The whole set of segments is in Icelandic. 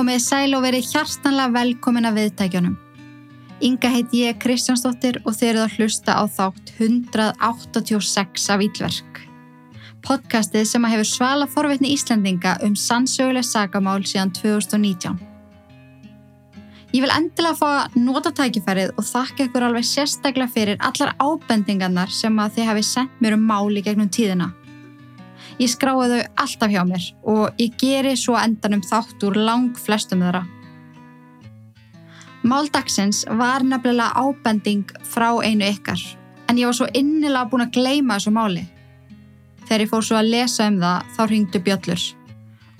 komið sæl og verið hjartanlega velkomin að viðtækjunum. Inga heiti ég Kristjánsdóttir og þeir eru að hlusta á þátt 186 af Ílverk. Podcastið sem að hefur svala forvitni Íslandinga um sannsöguleg sagamál síðan 2019. Ég vil endilega fá að nota tækifærið og þakka ykkur alveg sérstaklega fyrir allar ábendingarnar sem að þið hafi sendt mér um máli gegnum tíðina. Ég skrái þau alltaf hjá mér og ég geri svo endanum þátt úr lang flestum þeirra. Máldagsins var nefnilega ábending frá einu ykkar en ég var svo innilega búin að gleima þessu máli. Þegar ég fór svo að lesa um það þá ringdu bjöllur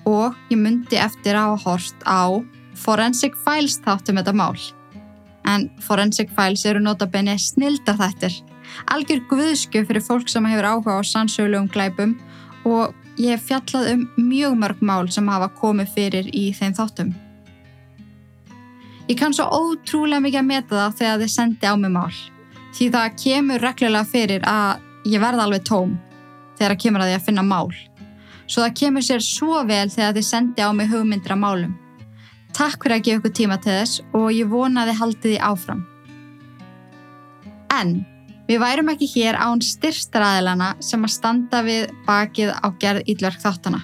og ég myndi eftir að hafa horst á Forensic Files þáttum þetta mál. En Forensic Files eru notabenni snildar þættir. Algjör guðskjöf fyrir fólk sem hefur áhuga á sannsögulegum glæpum og ég hef fjallað um mjög mörg mál sem hafa komið fyrir í þeim þáttum. Ég kann svo ótrúlega mikið að meta það þegar þið sendi á mig mál því það kemur reglulega fyrir að ég verða alveg tóm þegar það kemur að ég að finna mál. Svo það kemur sér svo vel þegar þið sendi á mig hugmyndir af málum. Takk fyrir að gefa ykkur tíma til þess og ég vona að þið haldið því áfram. En Við værum ekki hér án styrstaraðilana sem að standa við bakið á gerð ílverk þáttana.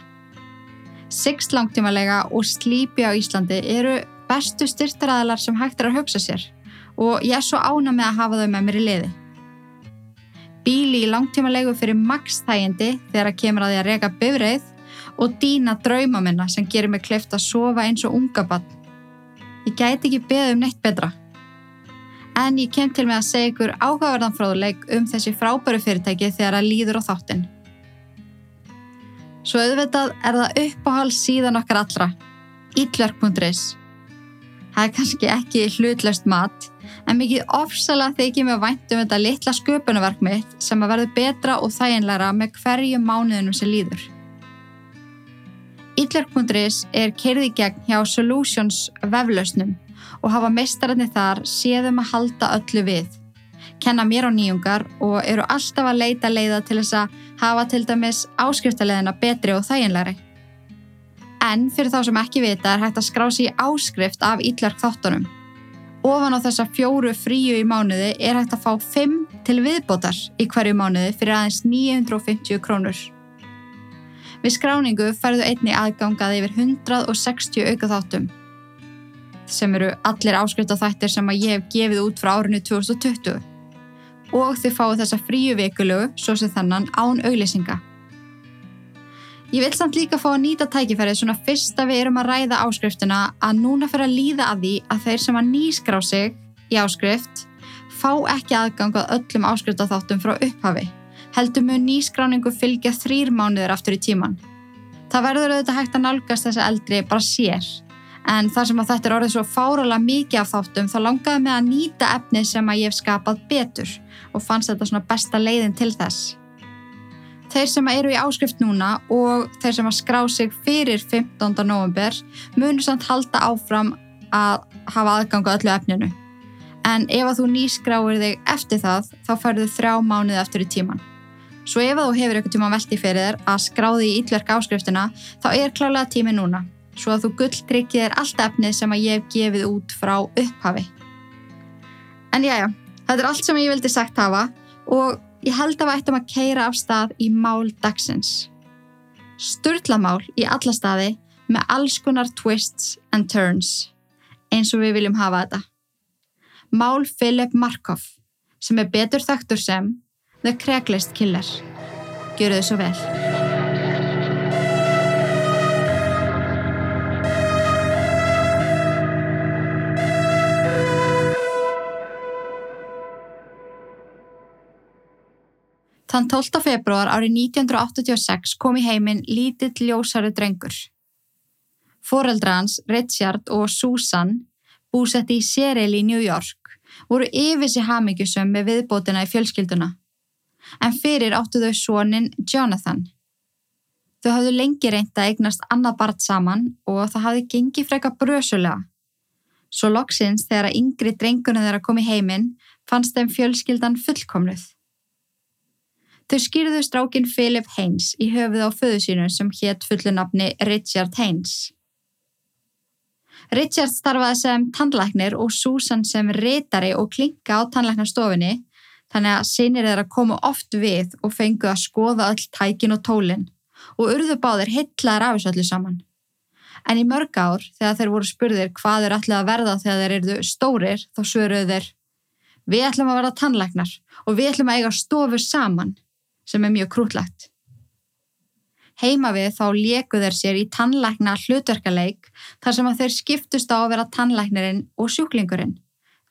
Six langtímalega og slípi á Íslandi eru bestu styrstaraðilar sem hægt er að hugsa sér og ég er svo ána með að hafa þau með mér í liði. Bíli í langtímalegu fyrir max þægindi þegar að kemur að því að reyka bifreið og dýna drauma minna sem gerir mig kleift að sofa eins og unga bann. Ég gæti ekki beðið um neitt betra en ég kem til með að segja ykkur áhugaverðan fráðuleik um þessi frábæru fyrirtæki þegar að líður á þáttinn. Svo auðvitað er það uppáhald síðan okkar allra, ítlark.is. Það er kannski ekki hlutlöst mat, en mikið ofsala þykir mig að væntum þetta litla sköpunverk mitt sem að verður betra og þæginleira með hverju mánuðinum sem líður. Ítlark.is er kerði gegn hjá Solutions veflausnum og hafa meistararnir þar séðum að halda öllu við. Kenna mér á nýjungar og eru alltaf að leita leiða til þess að hafa til dæmis áskriftarleðina betri og þæginlegri. En fyrir þá sem ekki vita er hægt að skrá sér í áskrift af ítlark þáttunum. Ofan á þessa fjóru fríu í mánuði er hægt að fá 5 til viðbótar í hverju mánuði fyrir aðeins 950 krónur. Við skráningu færðu einni aðgangað yfir 160 auka þáttum sem eru allir áskriftaþættir sem að ég hef gefið út frá árinu 2020 og þið fáið þessa fríu vikulegu svo sem þannan án auglýsinga. Ég vil samt líka fá að nýta tækifærið svona fyrst að við erum að ræða áskriftina að núna fyrir að líða að því að þeir sem að nýskrá sig í áskrift fá ekki aðgang að öllum áskriftaþáttum frá upphafi. Heldur mjög nýskráningu fylgja þrýr mánuður aftur í tíman. Það verður auðvitað hægt að nálgast þessa eldri bara sér en þar sem að þetta er orðið svo fáralega mikið af þáttum þá langaði mig að nýta efnið sem að ég hef skapað betur og fannst þetta svona besta leiðin til þess. Þeir sem eru í áskrift núna og þeir sem að skrá sig fyrir 15. november munur samt halda áfram að hafa aðgang á öllu efninu. En ef að þú nýskráir þig eftir það þá færðu þrjá mánuði eftir í tíman. Svo ef að þú hefur eitthvað tíma veldi fyrir þér að skráði í yllverk áskriftina þá er klálega tími núna svo að þú gulltryggið er allt efnið sem að ég hef gefið út frá upphafi. En já, já, þetta er allt sem ég vildi sagt hafa og ég held að við ættum að keira af stað í mál dagsins. Sturlamál í alla staði með alls konar twists and turns, eins og við viljum hafa þetta. Mál Philip Markov, sem er betur þaktur sem The Craigslist Killer. Gjöru þau svo vel. Þann 12. februar árið 1986 kom í heiminn lítill ljósari drengur. Fóreldra hans, Richard og Susan, búsetti í Séreli í New York, voru yfirsi hamingjusum með viðbótina í fjölskylduna. En fyrir áttu þau svonin Jonathan. Þau hafðu lengi reynda eignast annað bart saman og það hafði gengið freka brösulega. Svo loksins þegar að yngri drengurinn þeirra kom í heiminn fannst þeim fjölskyldan fullkomluð. Þau skýrðu strákin Philip Haynes í höfuð á föðu sínu sem hétt fullunafni Richard Haynes. Richard starfaði sem tannlæknir og Susan sem reytari og klinka á tannlæknastofinni þannig að sinir þeirra komu oft við og fengu að skoða öll tækin og tólin og urðu báðir hittlaðar af þessu öllu saman. En í mörg ár, þegar þeir voru spurðir hvað þeir ætlaði að verða þegar þeir eru stórir, þá svöruðu þeir Við ætlum að verða tannlæknar og við ætlum að eiga stofu saman, sem er mjög krútlegt. Heima við þá leku þeir sér í tannlækna hlutverkaleik þar sem að þeir skiptust á að vera tannlæknirinn og sjúklingurinn.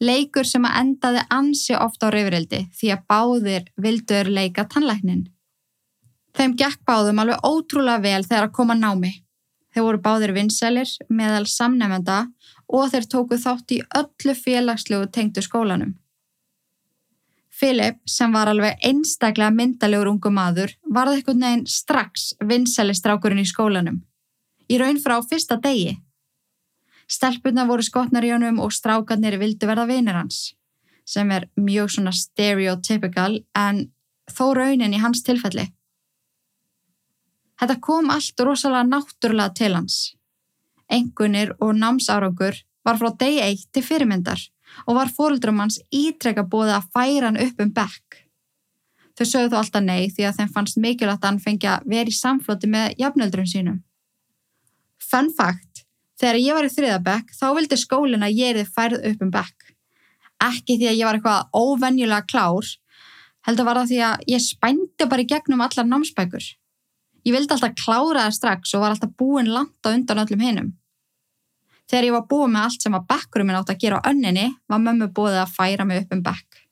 Leikur sem að endaði ansi ofta á rauðrildi því að báðir vildur leika tannlæknin. Þeim gekk báðum alveg ótrúlega vel þegar að koma námi. Þeir voru báðir vinsælir meðal samnefnda og þeir tóku þátt í öllu félagslegu tengdu skólanum. Philip, sem var alveg einstaklega myndalegur ungu maður, varði eitthvað neginn strax vinsælistrákurinn í skólanum. Í raun frá fyrsta degi. Stelpunna voru skotnar í honum og strákarnir vildu verða vinir hans, sem er mjög svona stereotypical en þó raunin í hans tilfelli. Þetta kom allt rosalega náttúrulega til hans. Engunir og námsárangur var frá degi eitt til fyrirmyndar og var fóröldrum hans ítrekka bóðið að færa hann upp um bekk. Þau sögðu þó alltaf nei því að þeim fannst mikilvægt að hann fengi að vera í samfloti með jafnöldrun sínum. Fun fact, þegar ég var í þriðabekk þá vildi skólinn að ég erið færð upp um bekk. Ekki því að ég var eitthvað óvenjulega klár, heldur var það því að ég spændi bara í gegnum allar námsbækur. Ég vildi alltaf klára það strax og var alltaf búin langt á undan öllum hinnum. Þegar ég var búið með allt sem að bekkurum minn átt að gera á önninni var mömmu búið að færa mig upp um bekk.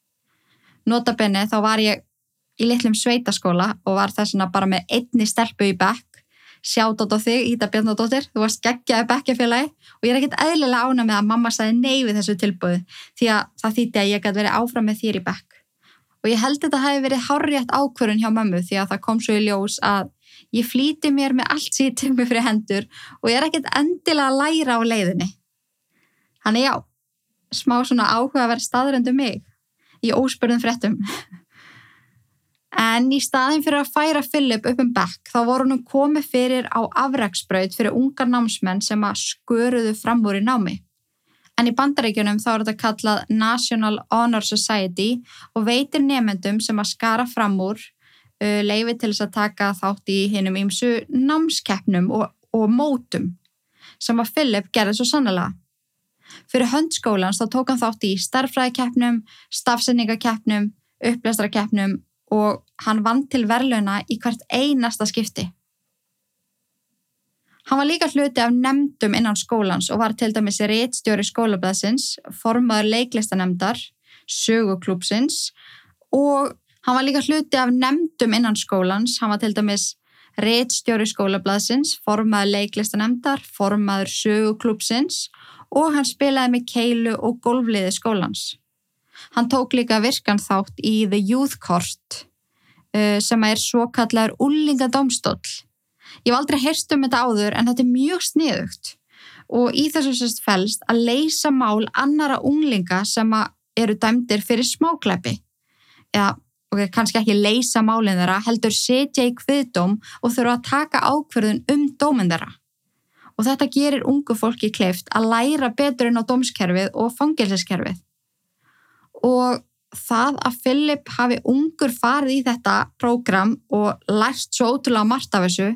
Notabenni þá var ég í litlum sveitaskóla og var þess að bara með einni stelpu í bekk. Sjátt á þig, Íta Bjarnadóttir, þú varst geggjaði bekkjafélagi og ég er ekkert eðlilega ána með að mamma sagði nei við þessu tilbúið því að það þýtti að ég gæti verið áfram með þýr í bekk. Og ég held þetta hafi verið hárjætt ákvörun hjá mömmu því að það kom svo í ljós að Ég flýti mér með allt sem ég til mig fyrir hendur og ég er ekkert endilega að læra á leiðinni. Þannig já, smá svona áhuga að vera staðröndu um mig í óspörðum frettum. En í staðin fyrir að færa Philip upp um bekk þá voru hann komið fyrir á afræksbraut fyrir ungar námsmenn sem að sköruðu fram úr í námi. En í bandaríkjunum þá er þetta kallað National Honor Society og veitir nefendum sem að skara fram úr Uh, leiði til þess að taka þátt í hinnum ímsu námskeppnum og, og mótum sem að Philip gerði svo sannlega. Fyrir höndskólans þá tók hann þátt í starfræðikeppnum, stafsendingakeppnum, upplæstrakeppnum og hann vann til verðluna í hvert einasta skipti. Hann var líka hluti af nefndum innan skólans og var til dæmis réttstjóri skólabæðsins, formaður leiklistanemdar, söguklúpsins og Hann var líka hluti af nefndum innan skólans, hann var til dæmis réttstjóri skólablaðsins, formaður leiklistanemndar, formaður söguklúpsins og hann spilaði með keilu og golfliði skólans. Hann tók líka virkan þátt í The Youth Court uh, sem er svo kallar Ullingadómstóll. Ég var aldrei heyrst um þetta áður en þetta er mjög sniðugt og í þessu sérst fælst að leysa mál annara unglinga sem eru dæmdir fyrir smáklæpi eða og kannski ekki leysa málinn þeirra, heldur setja í kviðdóm og þurfa að taka ákverðun um dóminn þeirra. Og þetta gerir ungu fólki kleift að læra betur inn á dómskerfið og fangilseskerfið. Og það að Philip hafi ungur farið í þetta prógram og lært svo ótrúlega margt af þessu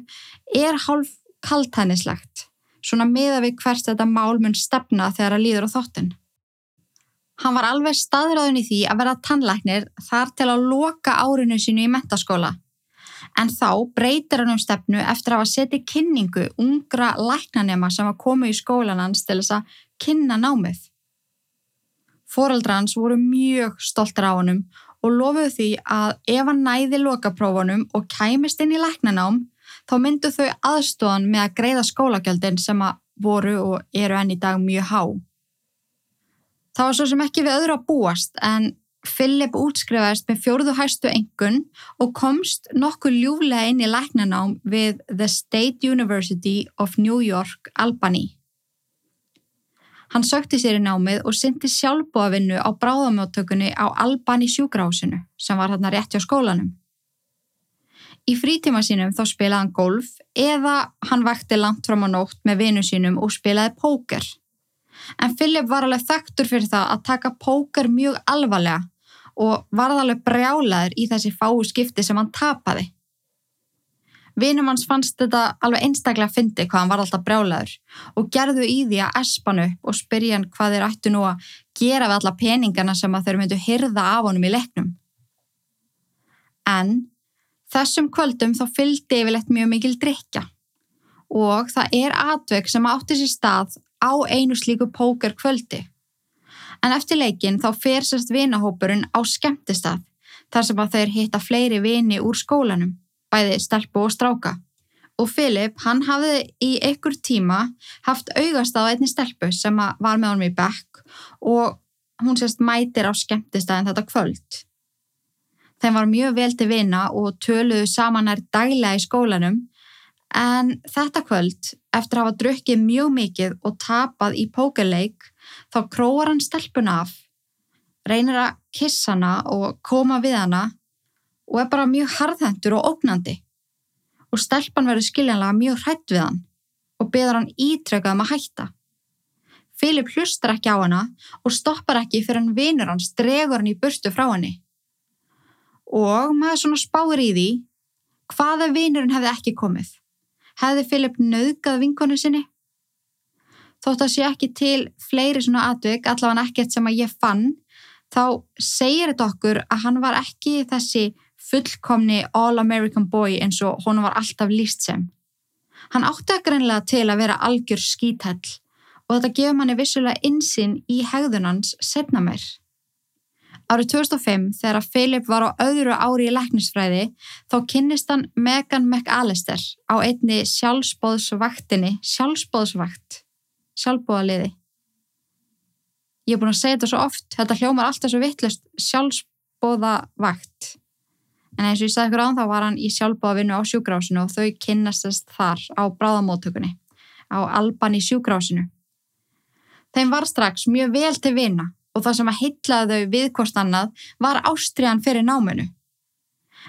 er hálf kaltænislegt, svona miða við hvert þetta mál mun stefna þegar að líður á þáttinn. Hann var alveg staðræðun í því að vera tannlæknir þar til að loka árinu sínu í mentaskóla. En þá breytir hann um stefnu eftir að hafa setið kynningu ungra læknanema sem var komið í skólan hans til þess að kynna námið. Fóraldra hans voru mjög stoltar á hannum og lofuðu því að ef hann næði lokaprófunum og kæmist inn í læknanám þá myndu þau aðstofan með að greiða skólagjöldin sem að voru og eru enn í dag mjög há. Það var svo sem ekki við öðru að búast en Philip útskrifaðist með fjórðu hæstu engun og komst nokkuð ljúflega inn í læknanám við The State University of New York, Albany. Hann sökti sér í námið og syndi sjálfbúavinnu á bráðamáttökunni á Albany sjúkrahúsinu sem var hérna rétti á skólanum. Í frítíma sínum þá spilaði hann golf eða hann vakti langt fram á nótt með vinu sínum og spilaði póker En Philip var alveg þekktur fyrir það að taka póker mjög alvarlega og varð alveg brjálaður í þessi fáu skipti sem hann tapaði. Vinum hans fannst þetta alveg einstaklega að fyndi hvað hann var alltaf brjálaður og gerðu í því að espan upp og spyrja hann hvað þeir ættu nú að gera við alla peningana sem að þeir myndu hyrða af honum í leiknum. En þessum kvöldum þá fylgdi yfirlegt mjög mikil drikja og það er atveg sem átti sér stað á einu slíku póker kvöldi. En eftir leikin þá fer sérst vinahópurinn á skemmtistað þar sem að þeir hitta fleiri vini úr skólanum, bæði stelpu og stráka. Og Filip, hann hafði í einhver tíma haft augast á einni stelpu sem var með honum í bekk og hún sérst mætir á skemmtistæðin þetta kvöld. Þeim var mjög vel til vina og töluðu saman nær daglega í skólanum En þetta kvöld, eftir að hafa drukkið mjög mikið og tapað í pókerleik, þá króar hann stelpun af, reynir að kissa hana og koma við hana og er bara mjög harðhendur og ógnandi. Og stelpan verður skiljanlega mjög hrætt við hann og beður hann ítrekað um að hætta. Filip hlustar ekki á hana og stoppar ekki fyrir hann vinur hans dregur hann í burtu frá henni. Og maður svona spáir í því hvaða vinurinn hefði ekki komið hefði Filip nauðgað vinkonu sinni? Þótt að sé ekki til fleiri svona atvik, allavega ekkert sem að ég fann, þá segir þetta okkur að hann var ekki þessi fullkomni all-American boy eins og hún var alltaf líst sem. Hann átti að greinlega til að vera algjör skítall og þetta gefur manni vissulega insinn í hegðunans setna mér. Árið 2005 þegar að Philip var á öðru ári í læknisfræði þá kynnist hann Megan McAllister á einni sjálfsbóðsvaktinni, sjálfsbóðsvakt, sjálfbóðaliði. Ég er búin að segja þetta svo oft, þetta hljómar alltaf svo vittlust sjálfsbóðavakt. En eins og ég sagði ykkur án þá var hann í sjálfbóðavinnu á sjúgrásinu og þau kynnastast þar á bráðamóttökunni, á Alban í sjúgrásinu. Þeim var strax mjög vel til vina og það sem að heitlaði þau viðkost annað var ástriðan fyrir náminu.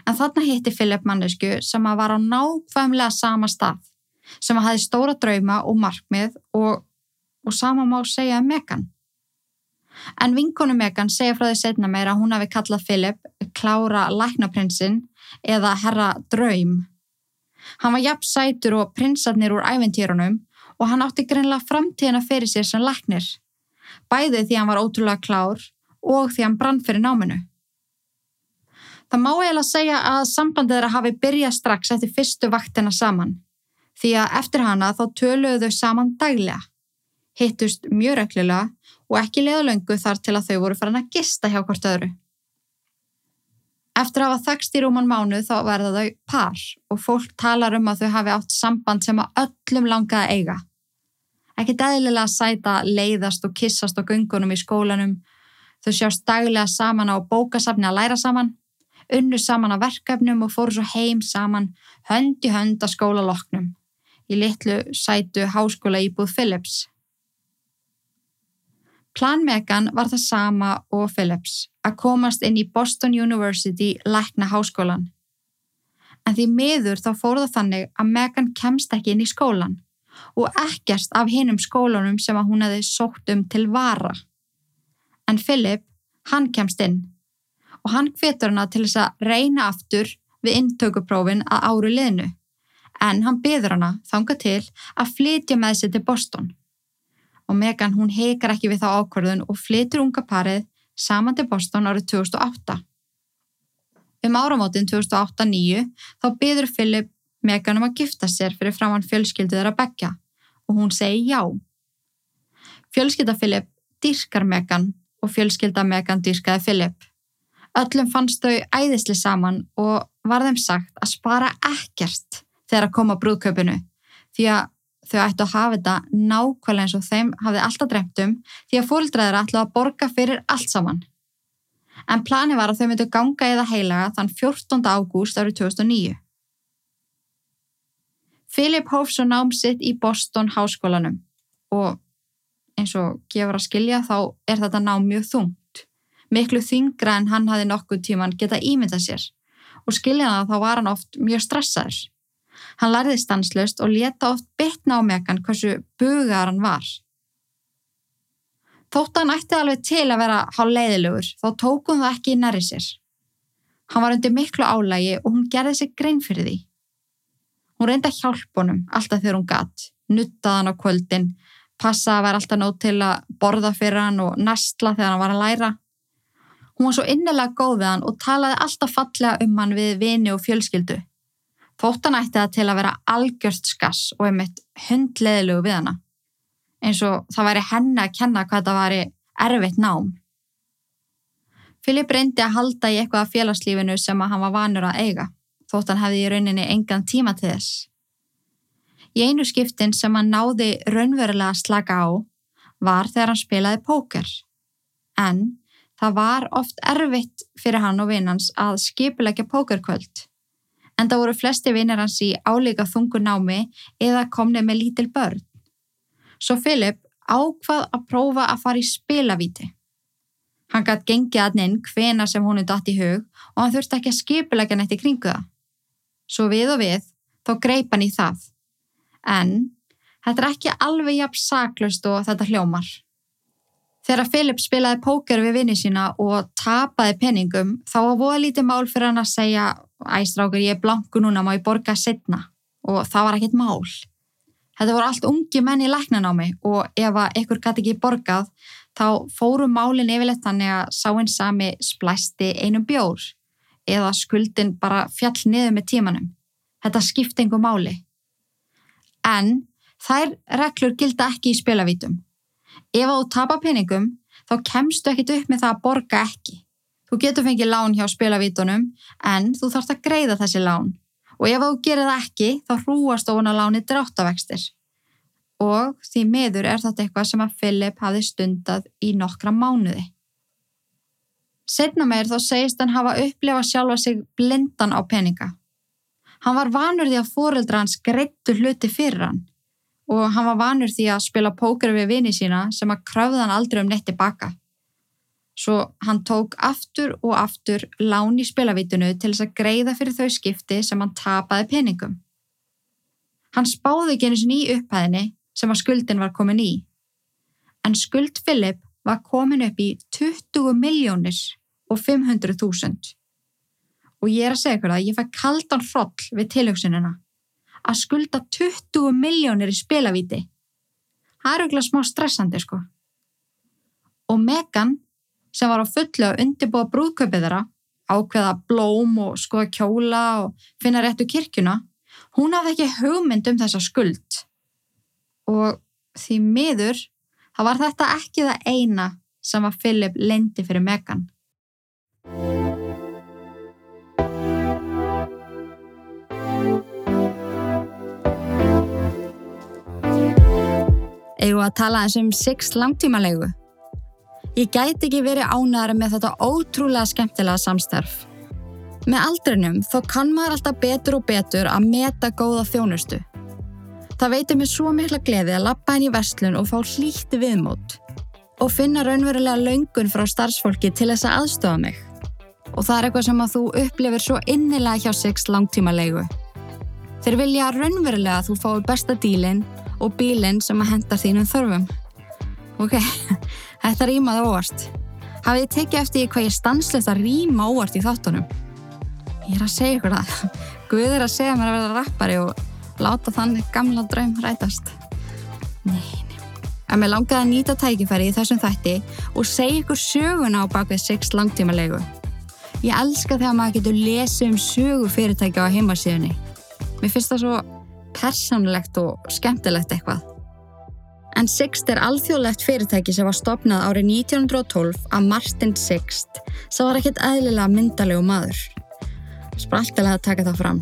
En þarna hitti Filip mannesku sem að var á nákvæmlega sama stað, sem að hafi stóra drauma og markmið og, og sama má segja um Megan. En vinkonu Megan segja frá því setna meira að hún hafi kallað Filip klára læknaprinsinn eða herra draum. Hann var jafn sætur og prinsarnir úr æventýrunum og hann átti greinlega framtíðina fyrir sér sem læknir bæði því hann var ótrúlega klár og því hann brann fyrir náminu. Það má eiginlega segja að sambandið þeirra hafi byrjað strax eftir fyrstu vaktina saman, því að eftir hana þá töluðu þau saman daglega, hittust mjög reglulega og ekki leðalöngu þar til að þau voru farin að gista hjá hvort öðru. Eftir að hafa þakst í rúman mánu þá verða þau par og fólk talar um að þau hafi átt samband sem að öllum langaði eiga ekki dæðilega sæta leiðast og kissast á gungunum í skólanum. Þau sjást daglega saman á bókasafni að læra saman, unnu saman á verkefnum og fóru svo heim saman, hönd í hönd að skóla loknum, í litlu sætu háskóla íbúð Phillips. Planmegan var það sama og Phillips að komast inn í Boston University lækna háskólan. En því miður þá fór það þannig að Megan kemst ekki inn í skólan og ekkert af hinnum skólunum sem að hún hefði sótt um til vara. En Philip, hann kemst inn og hann hvetur hana til þess að reyna aftur við intökuprófin að áru liðnu en hann byður hana þanga til að flytja með sér til Boston. Og Megan hún heikar ekki við þá ákvörðun og flytur unga parið saman til Boston árið 2008. Um áramótin 2008-2009 þá byður Philip Megan um að gifta sér fyrir framann fjölskyldu þeirra begja og hún segi já. Fjölskylda Filip dýrkar Megan og fjölskylda Megan dýrkaði Filip. Öllum fannst þau æðisli saman og var þeim sagt að spara ekkert þegar að koma brúðkaupinu því að þau ættu að hafa þetta nákvæmlega eins og þeim hafði alltaf dremt um því að fólkdraður ætlu að borga fyrir allt saman. En plani var að þau myndu ganga eða heilaga þann 14. ágúst árið 2009. Philip hóf svo nám sitt í Boston háskólanum og eins og gefur að skilja þá er þetta nám mjög þungt. Miklu þingra en hann hafi nokkuð tíman geta ímynda sér og skiljaða þá var hann oft mjög stressaður. Hann lærði stanslust og leta oft betna á megan hversu bugar hann var. Þótt hann ætti alveg til að vera hálf leiðilegur, þá tók hún það ekki í næri sér. Hann var undir miklu álægi og hún gerði sig grein fyrir því. Hún reyndi að hjálpa honum alltaf þegar hún gatt, nuttaði hann á kvöldin, passaði að vera alltaf nót til að borða fyrir hann og nestla þegar hann var að læra. Hún var svo innilega góð við hann og talaði alltaf fallega um hann við vini og fjölskyldu. Þótt hann ætti það til að vera algjörst skass og einmitt hundleðilegu við hana eins og það væri henni að kenna hvað það væri erfitt nám. Filip reyndi að halda í eitthvað af félagslífinu sem hann var vanur að eiga, þótt hann hefði í rauninni engan tíma til þess. Í einu skiptin sem hann náði raunverulega að slaka á var þegar hann spilaði póker. En það var oft erfitt fyrir hann og vinnans að skipilegja pókerkvöld. En það voru flesti vinnir hans í álíka þungu námi eða komni með lítil börn. Svo Filip ákvað að prófa að fara í spilavíti. Hann gætt gengið að ninn hvena sem hún er datt í hug og hann þurfti ekki að skipilegja nætti kringu það. Svo við og við þá greip hann í það. En þetta er ekki alveg jafn saklust og þetta hljómar. Þegar Filip spilaði póker við vinni sína og tapaði penningum þá var voða lítið mál fyrir hann að segja æstrákur ég er blanku núna má ég borga setna og það var ekkit mál. Þetta voru allt ungi menn í læknanámi og ef að ykkur gæti ekki borgað þá fóru málinn yfirleitt þannig að sáinn sami splæsti einum bjór eða skuldin bara fjall niður með tímanum. Þetta skipti einhver máli. En þær reglur gilda ekki í spilavítum. Ef þú tapar peningum þá kemstu ekkit upp með það að borga ekki. Þú getur fengið lán hjá spilavítunum en þú þarfst að greiða þessi lán og ef þú gerir það ekki þá hrúast ofan að láni dráttavextir og því miður er þetta eitthvað sem að Philip hafi stundað í nokkra mánuði. Setna meir þá segist hann hafa upplefað sjálfa sig blindan á peninga. Hann var vanur því að fóreldra hans greittu hluti fyrir hann og hann var vanur því að spila póker við vini sína sem að kröfða hann aldrei um neitt tilbaka. Svo hann tók aftur og aftur lán í spilavítunu til þess að greiða fyrir þau skipti sem hann tapaði peningum. Hann spáði einu sinni í upphæðinni sem að skuldin var komin í. En skuld Philip var komin upp í 20 miljónir og 500.000. Og ég er að segja ykkur það, ég fæ kaldan hroll við tilhjóksunina að skulda 20 miljónir í spilavíti. Það er auðvitað smá stressandi sko. Og Megan sem var á fullu að undirbúa brúðkaupið þeirra, ákveða blóm og skoða kjóla og finna réttu kirkjuna, hún hafði ekki hugmynd um þessa skuld og því miður þá var þetta ekki það eina sem að Philip lendi fyrir Megan. Egu að tala eins um Six langtímalegu. Ég gæti ekki verið ánæðara með þetta ótrúlega skemmtilega samstarf. Með aldrinum þó kann maður alltaf betur og betur að meta góða þjónustu. Það veitir mér svo mikla gleði að lappa inn í vestlun og fá hlýtti viðmót og finna raunverulega laungun frá starfsfólki til þess að aðstofa mig. Og það er eitthvað sem að þú upplifir svo innilega hjá Six langtíma leigu. Þeir vilja raunverulega að þú fái besta dílinn og bílinn sem að henda þínum þörfum. Ok, þetta rýmaði óvart. Hafið þið tekið eftir hvað ég stanslist að rýma óvart í þáttunum? Ég er að segja ykkur það. Guð er að segja mér að verða rappari og láta þannig gamla draum rætast. Nei, nei. En mér langaði að nýta tækifæri í þessum þætti og segja ykkur söguna á bakvið 6 langtímalegu. Ég elska þegar maður getur lesið um sögu fyrirtækja á heimasíðunni. Mér finnst það svo persónlegt og skemmtilegt eitthvað. En Sixt er alþjóðlegt fyrirtæki sem var stopnað árið 1912 af Martin Sixt sem var ekkert eðlilega myndalegu maður. Spraltilega að taka það fram.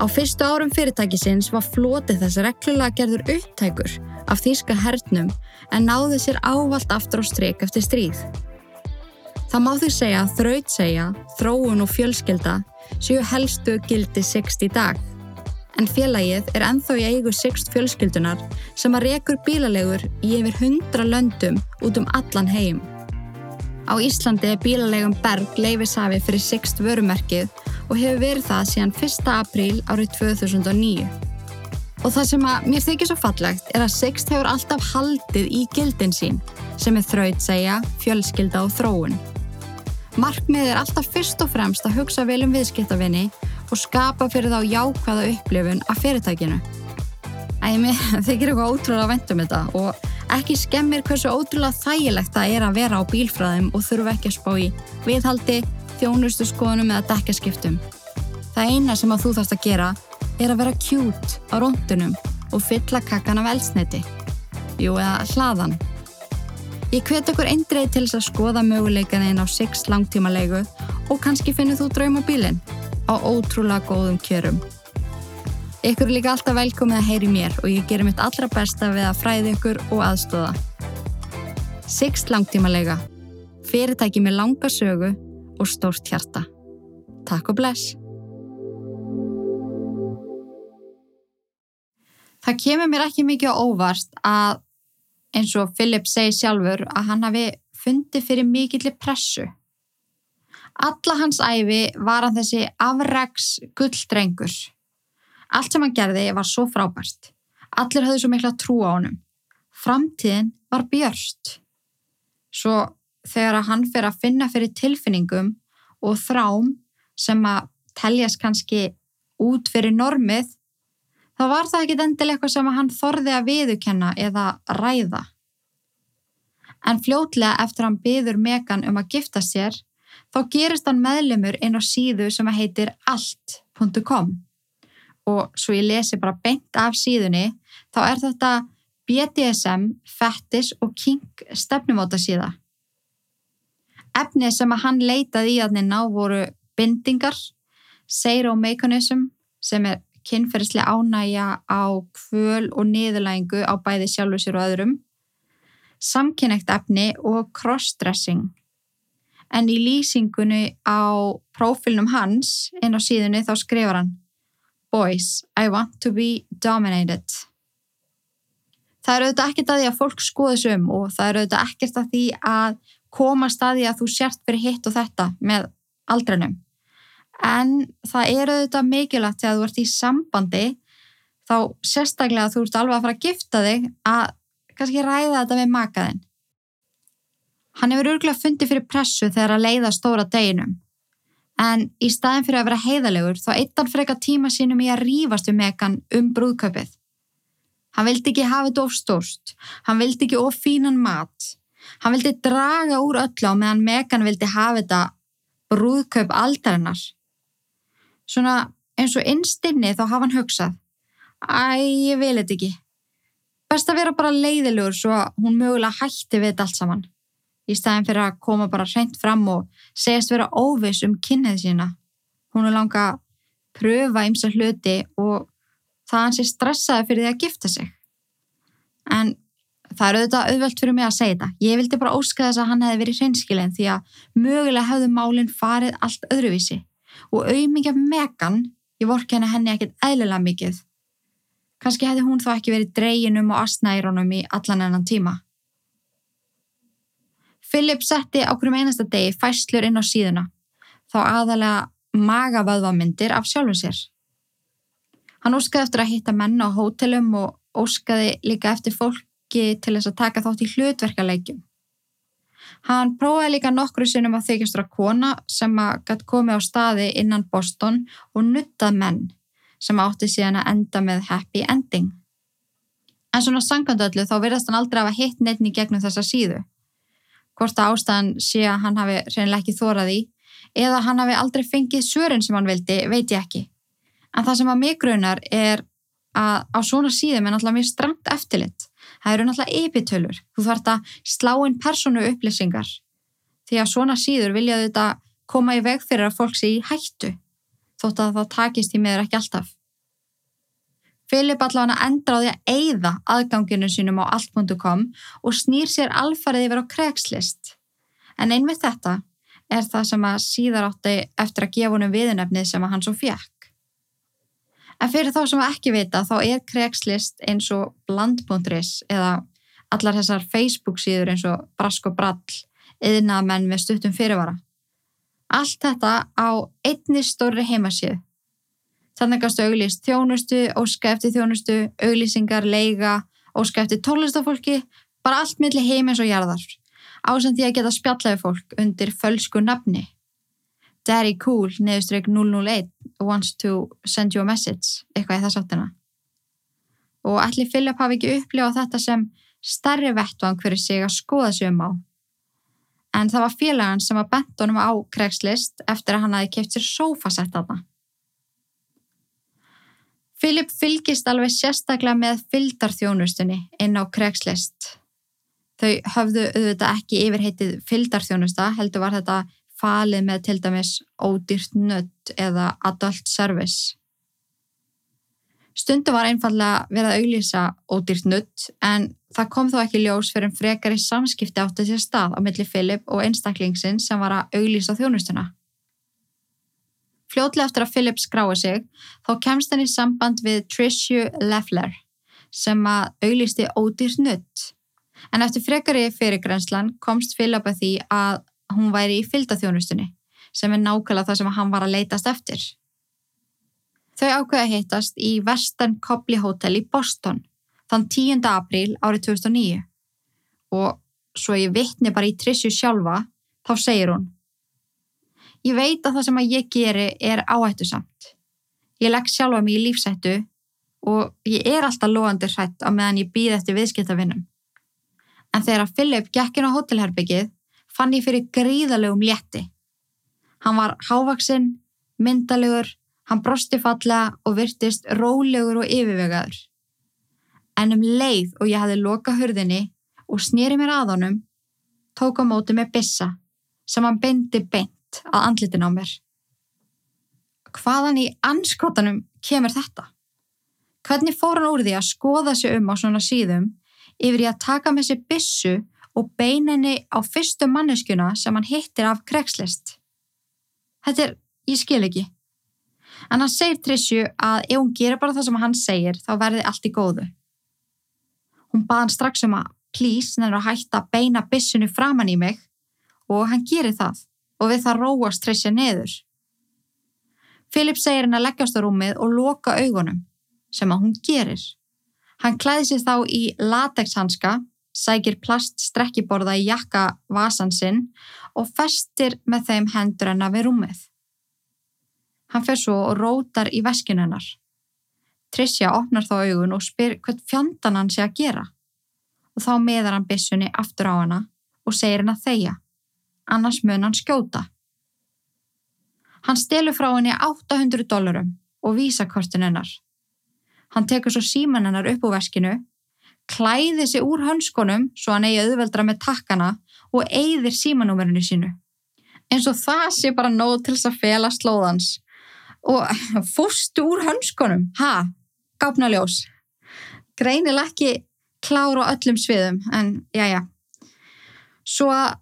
Á fyrstu árum fyrirtækisins var flotið þess reglulega gerður upptækur af þýska hernum en náði sér ávalt aftur á stryk eftir stríð. Það má því segja þraut segja, þróun og fjölskelda séu helstu gildi Sixt í dag. En félagið er enþá í eigu Sixt fjölskyldunar sem að rekur bílalegur í yfir hundra löndum út um allan heim. Á Íslandi er bílalegum Berg leifisafi fyrir Sixt vörumerkið og hefur verið það síðan 1. apríl árið 2009. Og það sem að mér þykir svo fallegt er að Sixt hefur alltaf haldið í gildin sín sem er þraut segja, fjölskylda og þróun. Markmið er alltaf fyrst og fremst að hugsa vel um viðskiptavinni og skapa fyrir þá jákvæða upplifun af fyrirtækinu. Æmi, þeir gerir eitthvað ótrúlega að vendum þetta og ekki skemmir hversu ótrúlega þægilegt það er að vera á bílfræðum og þurfa ekki að spá í viðhaldi, þjónustu skoðunum eða dekkaskiptum. Það eina sem að þú þarfst að gera er að vera kjút á róndunum og fylla kakkan af eldsneiti. Jú, eða hlaðan. Ég hvet okkur eindreið til þess að skoða möguleikanin á 6 langtímalegu og kannski finnir þú draumabílinn á ótrúlega góðum kjörum. Ykkur er líka alltaf velkomið að heyri mér og ég gerir mitt allra besta við að fræði ykkur og aðstóða. 6 langtímalega. Fyrirtæki með langa sögu og stórt hjarta. Takk og bless! Það kemur mér ekki mikið á óvart að eins og Philip segi sjálfur að hann hafi fundið fyrir mikillir pressu. Alla hans æfi var hann þessi afrags gulldrengur. Allt sem hann gerði var svo frábært. Allir höfðu svo mikla trú á honum. Framtíðin var björst. Svo þegar hann fyrir að finna fyrir tilfinningum og þrám sem að teljast kannski út fyrir normið þá var það ekki endilega eitthvað sem hann þorði að viðukenna eða ræða. En fljótlega eftir hann byður Megan um að gifta sér, þá gerist hann meðlumur inn á síðu sem heitir allt.com og svo ég lesi bara beint af síðunni, þá er þetta BDSM, Fettis og King stefnumóta síða. Efnið sem að hann leitaði í að ná voru bindingar, seiromekanism sem er kynferðislega ánægja á kvöl og niðurlægingu á bæði sjálfur sér og öðrum, samkynægt efni og crossdressing. En í lýsingunni á prófilnum hans inn á síðunni þá skrifar hann Boys, I want to be dominated. Það eru auðvitað ekkert að því að fólk skoða þessum og það eru auðvitað ekkert að því að koma staði að þú sért fyrir hitt og þetta með aldrinum en það er auðvitað mikilvægt þegar þú ert í sambandi þá sérstaklega þú ert alveg að fara að gifta þig að kannski ræða þetta við makaðinn. Hann hefur örgulega fundið fyrir pressu þegar að leiða stóra deginum en í staðin fyrir að vera heiðalegur þá eittan freka tíma sínum í að rýfast um mekan um brúðkaupið. Hann vildi ekki hafa þetta of stórst, hann vildi ekki of fínan mat, hann vildi draga úr öllu á meðan mekan vildi hafa þetta brúðkaup aldarinnar svona eins og innstinni þá hafa hann hugsað Æ, ég vil þetta ekki. Best að vera bara leiðilegur svo að hún mögulega hætti við þetta allt saman. Í staðin fyrir að koma bara hreint fram og segjast vera óvis um kynnið sína. Hún er langa að pröfa ymsa hluti og það hans er stressaði fyrir því að gifta sig. En það er auðvitað auðvelt fyrir mig að segja þetta. Ég vildi bara óska þess að hann hefði verið hreinskilegin því að mögulega hefðu málinn farið allt öðruvísi og auðmikið megan, ég vorki henni henni ekkert eðlilega mikið. Kanski hefði hún þá ekki verið dreyinum og asnæronum í allan ennan tíma. Philip setti á hverjum einasta degi fæslur inn á síðuna, þá aðalega magavöðvamyndir af sjálfum sér. Hann óskaði eftir að hitta menn á hótelum og óskaði líka eftir fólki til þess að taka þátt í hlutverkalegjum. Hann prófaði líka nokkru sinnum að þykjastra kona sem að gætt komið á staði innan Boston og nuttað menn sem átti síðan að enda með happy ending. En svona sangandöllu þá verðast hann aldrei að hafa hitt neittn í gegnum þessa síðu. Hvort að ástæðan sé að hann hafi reynilega ekki þórað í eða hann hafi aldrei fengið svörin sem hann vildi, veit ég ekki. En það sem að mig grunar er að á svona síðum er náttúrulega mjög stramt eftirlitt það eru náttúrulega epitölur. Þú þarfst að slá inn personu upplýsingar því að svona síður vilja þetta koma í veg fyrir að fólk sé í hættu þótt að það takist í meður ekki alltaf. Filip allavega því að eigða aðganginu sínum á allt.com og snýr sér alfarið yfir á kregslist. En einmitt þetta er það sem að síðar átti eftir að gefa honum viðunefnið sem að hann svo fjekk. En fyrir þá sem ekki vita þá er Craigslist eins og bland.is eða allar þessar Facebook síður eins og Brask og Brall eðina menn með stuttum fyrirvara. Allt þetta á einni stóri heimasíðu. Þannig að auglýst þjónustu, óska eftir þjónustu, auglýsingar, leiga, óska eftir tólistafólki, Bara allt milli heimins og jarðar. Ásend því að geta spjallaði fólk undir fölsku nafni. Daddy Cool, neðustrygg 001, wants to send you a message, eitthvað í þess áttina. Og allir Philip hafi ekki upplifað þetta sem starri vettvang fyrir sig að skoða sig um á. En það var félagann sem var bent honum á Craigslist eftir að hann hafi keft sér sofasett að það. Philip fylgist alveg sérstaklega með fyldarþjónustunni inn á Craigslist. Þau höfðu auðvitað ekki yfirheitið fyldarþjónusta, heldur var þetta falið með til dæmis ódýrt nött eða adult service. Stundu var einfallega verið að auglýsa ódýrt nutt en það kom þó ekki ljós fyrir en frekar í samskipti átti sér stað á milli Philip og einstaklingsinn sem var að auglýsa þjónustuna. Fljótlega eftir að Philip skrái sig þá kemst hann í samband við Trishu Leffler sem að auglýsti ódýrt nutt. En eftir frekari fyrirgrenslan komst Philip að því að hún væri í fylgdaþjónustunni sem er nákvæmlega það sem hann var að leitast eftir. Þau ákveða hittast í Western Copley Hotel í Boston þann 10. apríl árið 2009 og svo ég vittni bara í Trissu sjálfa þá segir hún Ég veit að það sem að ég geri er áhættu samt. Ég legg sjálfa mig í lífsættu og ég er alltaf loðandi hrætt á meðan ég býð eftir viðskiptavinnum. En þegar að Philip gekk inn á hótelherbyggið fann ég fyrir gríðalegum létti. Hann var hávaksinn, myndalegur Hann brosti fallega og virtist rólegur og yfirvegaður. En um leið og ég hafði loka hurðinni og snýri mér að honum, tók á móti með bissa sem hann bendi beint að andlitin á mér. Hvaðan í anskotanum kemur þetta? Hvernig fór hann úr því að skoða sig um á svona síðum yfir í að taka með sér bissu og beininni á fyrstu manneskuna sem hann hittir af kregslist? Þetta er, ég skil ekki. En hann segir Trissju að ef hún gerir bara það sem hann segir þá verði allt í góðu. Hún baði hann strax um að please nefnir að hætta að beina bissinu framann í mig og hann gerir það og við það róast Trissja neður. Filip segir hann að leggjast á rúmið og loka augunum sem að hún gerir. Hann klæði sér þá í latexhanska, sækir plaststrekkiborða í jakka vasansinn og festir með þeim hendur hennar við rúmið. Hann fer svo og rótar í veskinu hennar. Tricia opnar þá augun og spyr hvert fjandan hann sé að gera. Og þá meðar hann bissunni aftur á hana og segir henn að þeia. Annars mun hann skjóta. Hann stelur frá henni 800 dólarum og vísa kortin hennar. Hann tekur svo síman hennar upp úr veskinu, klæði sig úr hönskonum svo hann eigi auðveldra með takkana og eigðir símanúmerinu sínu. Eins og það sé bara nóð til þess að fela slóðans og fóstu úr hönskonum ha, gápnaljós greinileg ekki klára á öllum sviðum en já já svo að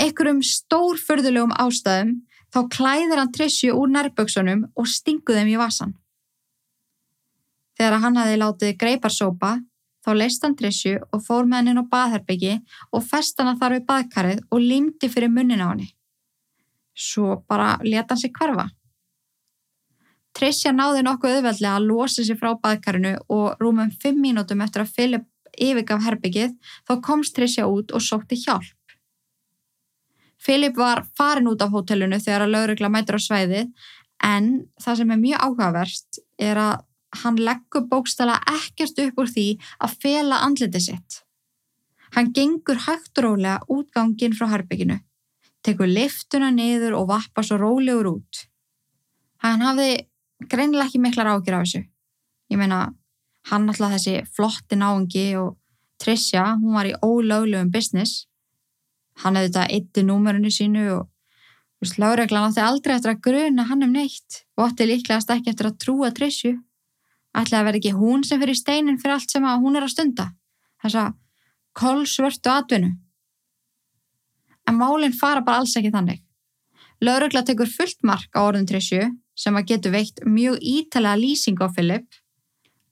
einhverjum stórförðulegum ástæðum þá klæðir hann Trissju úr nærböksunum og stinguð þeim í vasan þegar hann hafi látið greiparsópa þá leist hann Trissju og fór með hann inn á baðherbyggi og fest hann að þar við baðkarið og limdi fyrir munnin á hann svo bara leta hann sig hverfa Tricia náði nokkuð auðveldlega að losa sér frá baðkarinu og rúmum fimm mínútum eftir að Filip yfirgaf herbyggið þá komst Tricia út og sótti hjálp. Filip var farin út af hótelinu þegar að laurugla mætur á sveiði en það sem er mjög áhugaverst er að hann leggur bókstala ekkert upp úr því að fela andliti sitt. Hann gengur hægt rólega útgangin frá herbygginu, tekur liftuna niður og vappa svo rólegur út. Hann hafði greinilega ekki miklar ágjur af þessu. Ég meina, hann alltaf þessi flotti náengi og Tricia, hún var í ólöglegum business. Hann hefði þetta eitti númerinu sínu og veist, lágreglan átti aldrei eftir að gruna hann um neitt og átti líklegast ekki eftir að trúa Triciu. Ætlaði að vera ekki hún sem fyrir steinin fyrir allt sem hún er að stunda. Þessa kolsvörtu atvinnu. En málinn fara bara alls ekki þannig. Lágregla tekur fullt mark á orðun Triciu sem að getur veikt mjög ítalega lýsing á Philip.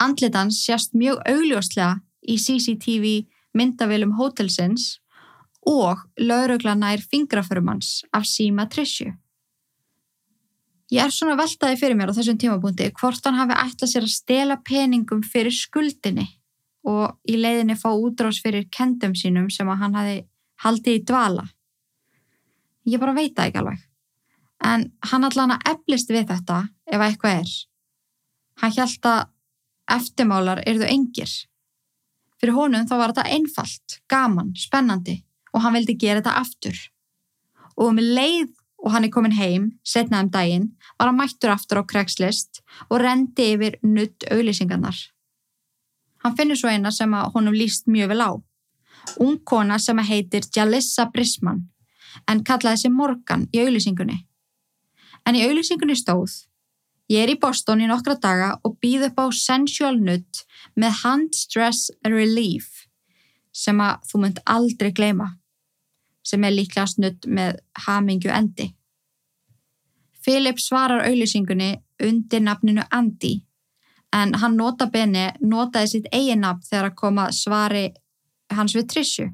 Andlitans sjást mjög augljóslega í CCTV myndavélum hótelsins og laurugla nær fingraförumans af síma Trishu. Ég er svona veltaði fyrir mér á þessum tímabúndi hvort hann hafi ætlað sér að stela peningum fyrir skuldinni og í leiðinni fá útrás fyrir kendum sínum sem að hann hafi haldið í dvala. Ég bara veit það ekki alveg. En hann allan að eflist við þetta ef eitthvað er. Hann held að eftirmálar erðu engir. Fyrir honum þá var þetta einfalt, gaman, spennandi og hann vildi gera þetta aftur. Og um leið og hann er komin heim, setnað um daginn, var hann mættur aftur á Craigslist og rendi yfir nutt auðlýsingarnar. Hann finnur svo eina sem að honum líst mjög vel á. Ung kona sem að heitir Jalissa Brisman en kallaði sig Morgan í auðlýsingunni. En í auðlýsingunni stóð Ég er í Boston í nokkra daga og býð upp á Sensual Nutt með Hand Stress Relief sem að þú munt aldrei gleyma sem er líklega snudd með hamingju endi. Philip svarar auðlýsingunni undir nafninu Andy en hann nota beni notaði sitt eigin nafn þegar að koma svari hans við Trishu.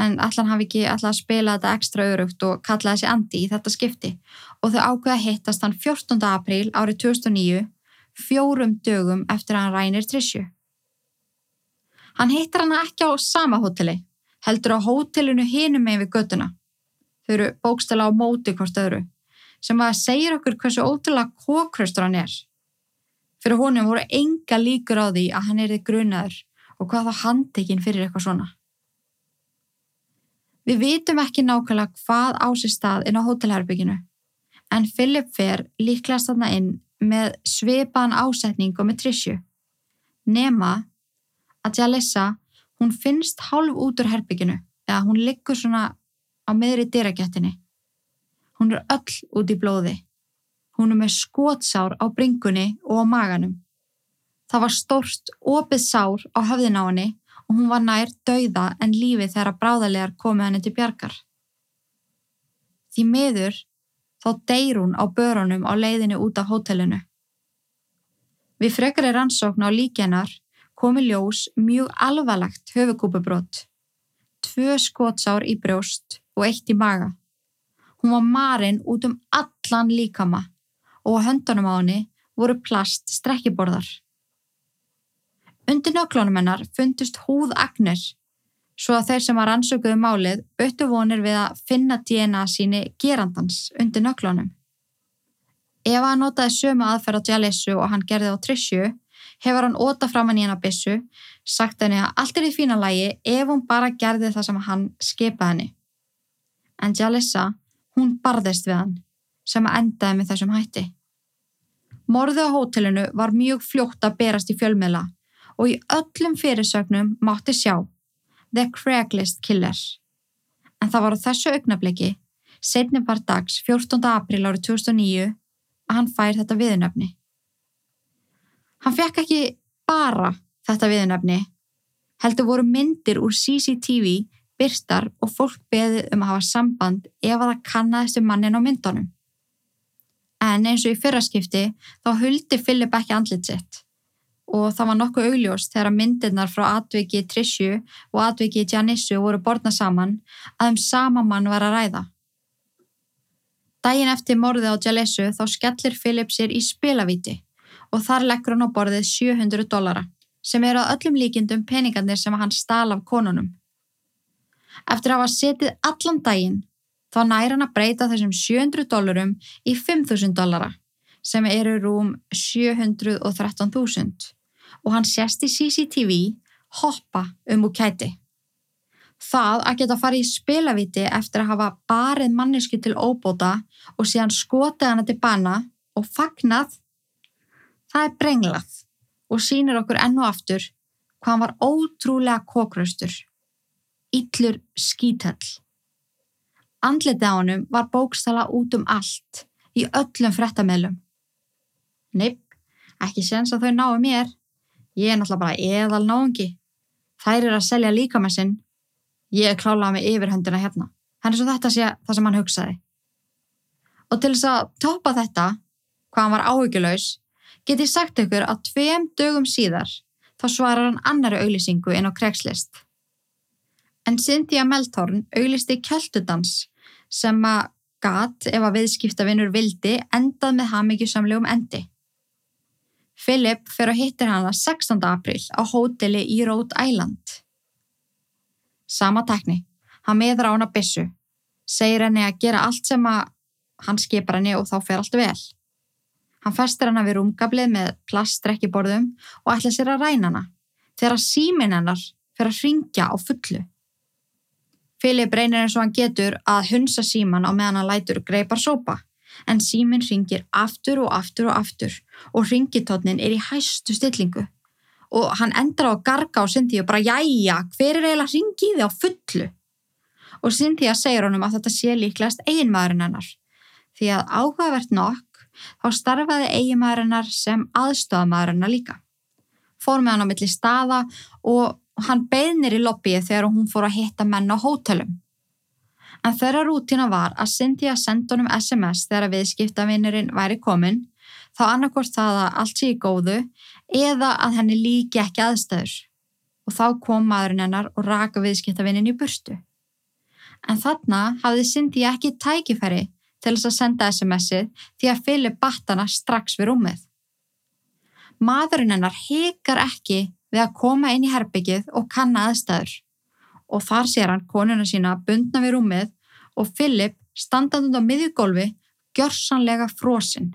En allan hafi ekki alltaf að spila þetta ekstra örugt og kallaði þessi Andy í þetta skipti og þau ákveða hittast hann 14. apríl árið 2009 fjórum dögum eftir að hann rænir Trishu. Hann hittar hann ekki á sama hotelli heldur á hótelinu hinum með við göttuna. Þau eru bókstala á móti hvort öðru, sem að segja okkur hversu ótrúlega kókraustur hann er. Fyrir honum voru enga líkur á því að hann er þið grunaður og hvað þá handtekinn fyrir eitthvað svona. Við vitum ekki nákvæmlega hvað á sér stað inn á hótelherbygginu, en Philip fer líklega stanna inn með svipan ásetning og með trissju. Nema að Jalissa Hún finnst hálf út úr herbygginu eða hún liggur svona á meðri dyragettinni. Hún er öll út í blóði. Hún er með skótsár á bringunni og á maganum. Það var stórst opið sár á höfðin á henni og hún var nær dauða en lífi þegar að bráðalegar komið henni til bjargar. Því miður þá deyr hún á börunum á leiðinu út af hótelinu. Við frekar er ansókn á líkjennar komi ljós mjög alvarlegt höfukúpubrót, tvö skótsár í brjóst og eitt í maga. Hún var marinn út um allan líkama og á höndunum á henni voru plast strekkiborðar. Undir nöklunum hennar fundust húðagnir svo að þeir sem var ansökuðu málið öttu vonir við að finna DNA síni gerandans undir nöklunum. Ef að notaði sömu aðferð á Jalessu og hann gerði á Trishu hefur hann óta fram hann í hennar bissu, sagt henni að allt er í fína lægi ef hún bara gerði það sem hann skipaði henni. En Jalissa, hún barðist við hann, sem að endaði með þessum hætti. Morðið á hótelinu var mjög fljótt að berast í fjölmiðla og í öllum fyrirsögnum mátti sjá The Craigslist Killer. En það var á þessu augnabliki, setni part dags 14. april árið 2009, að hann fær þetta viðnöfni. Hann fekk ekki bara þetta viðnefni, heldur voru myndir úr CCTV byrstar og fólk beðið um að hafa samband ef að það kannast um mannin á myndunum. En eins og í fyrraskipti þá huldi Philip ekki andlit sitt og það var nokkuð augljóst þegar myndirnar frá atviki Trishu og atviki Janissu voru borna saman að um sama mann var að ræða. Dægin eftir morðið á Jalissu þá skellir Philip sér í spilavíti og þar leggur hann á borðið 700 dollara sem eru að öllum líkindum peningarnir sem hann stál af konunum. Eftir að hafa setið allan daginn þá nær hann að breyta þessum 700 dollarum í 5.000 dollara sem eru rúm 713.000 og hann sést í CCTV hoppa um úr kæti. Það að geta farið í spilaviti eftir að hafa barið mannesku til óbóta og síðan skotið hana til bana og fagnað Það er brenglað og sínir okkur enn og aftur hvað hann var ótrúlega kókraustur. Íllur skítall. Andlitið á hannum var bókstala út um allt í öllum frettameilum. Neip, ekki sens að þau náu mér. Ég er náttúrulega bara eðal náðungi. Þær er að selja líka með sinn. Ég er klálað með yfirhöndina hérna. Henni svo þetta sé það sem hann hugsaði. Og til þess að topa þetta, hvað hann var áhugjulegs, Get ég sagt ykkur að tveim dögum síðar þá svarar hann annari auðlýsingu inn á Craigslist. En Cynthia Melthorn auðlisti kjöldudans sem að gat ef að viðskiptavinnur vildi endað með hamingjusamlegum endi. Philip fyrir að hittir hana 16. april á hóteli í Rhode Island. Sama tekni, hann meður á hana bissu, segir henni að gera allt sem að hann skipar henni og þá fer allt vel. Hann festir hana við rúmgablið með plastrekkiborðum og ætla sér að ræna hana þegar símin hennar fer að ringja á fullu. Filip reynir eins og hann getur að hunsa síman á meðan hann lætur greipar sópa en símin ringir aftur og aftur og aftur og ringitótnin er í hæstu stillingu og hann endar á að garga á Cynthia og bara jæja, hver er eiginlega ringið á fullu? Og Cynthia segir honum að þetta sé líklegast eiginmaðurinn hennar því að áhugavert nokk þá starfaði eiginmaðurinnar sem aðstofamæðurinnar líka. Fór með hann á milli staða og hann beðnir í lobbyið þegar hún fór að hitta menn á hótelum. En þeirra rútina var að Cynthia senda honum SMS þegar viðskiptavinnurinn væri komin, þá annarkort það að allt sé í góðu eða að henni líki ekki aðstæður. Og þá kom maðurinn hennar og raka viðskiptavinnin í burstu. En þarna hafði Cynthia ekki tækifæri til þess að senda SMS-ið því að Philip batt hana strax við rúmið. Maðurinn hennar hekar ekki við að koma inn í herbyggið og kanna aðstæður og þar sér hann konuna sína bundna við rúmið og Philip standand á miðjugólfi gjörsanlega frosinn.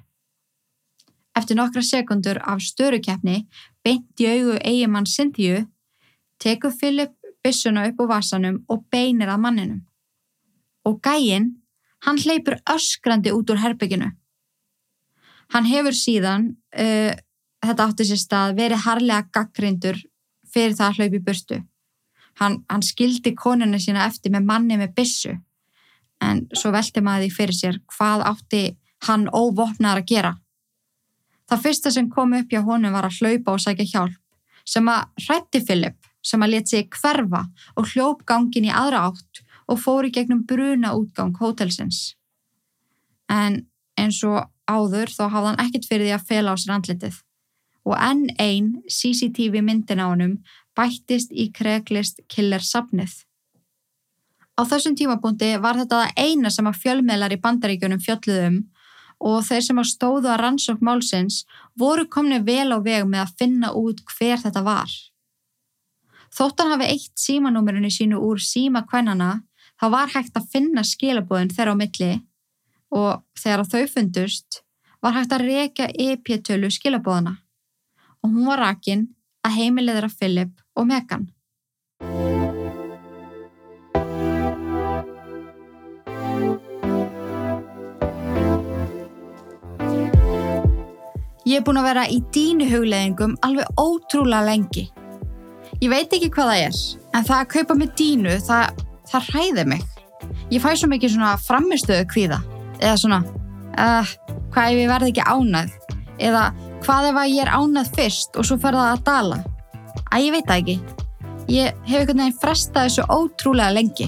Eftir nokkra sekundur af störukeppni beint í augu eigimann Cynthia tekur Philip byssuna upp á vasanum og beinir að manninum. Og gæinn, hann hleypur öskrandi út úr herbygginu. Hann hefur síðan uh, þetta átti sér stað verið harlega gaggrindur fyrir það að hlaupi burtu. Hann, hann skildi konuna sína eftir með manni með bissu en svo velti maður því fyrir sér hvað átti hann óvopnar að gera. Það fyrsta sem kom upp hjá honum var að hlaupa og sækja hjálp sem að hrætti Philip sem að leti sig hverfa og hljóp gangin í aðra átt og fóri gegnum bruna útgang hótelsins. En eins og áður þá hafði hann ekkit fyrir því að fela á sér andlitið og enn einn CCTV myndin á honum bættist í Craigslist killer sapnið. Á þessum tímapunkti var þetta það eina sem að fjölmiðlar í bandaríkjunum fjölluðum og þeir sem að stóðu að rannsók málsins voru komni vel á veg með að finna út hver þetta var. Þóttan hafi eitt símanúmerinu sínu úr síma kvennana þá var hægt að finna skilabóðin þeirra á milli og þegar þau fundust var hægt að reyka EP-tölu skilabóðana og hún var rakin að heimilið þeirra Philip og Megan. Ég er búin að vera í dínu hugleðingum alveg ótrúlega lengi. Ég veit ekki hvað það er, en það að kaupa með dínu, það, það hræði mig. Ég fæ svo mikið svona framistöðu kvíða, eða svona, uh, hvað ef ég verði ekki ánað, eða Hvað ef að ég er ánað fyrst og svo fer það að dala? Æ, ég veit það ekki. Ég hef einhvern veginn frestað þessu ótrúlega lengi.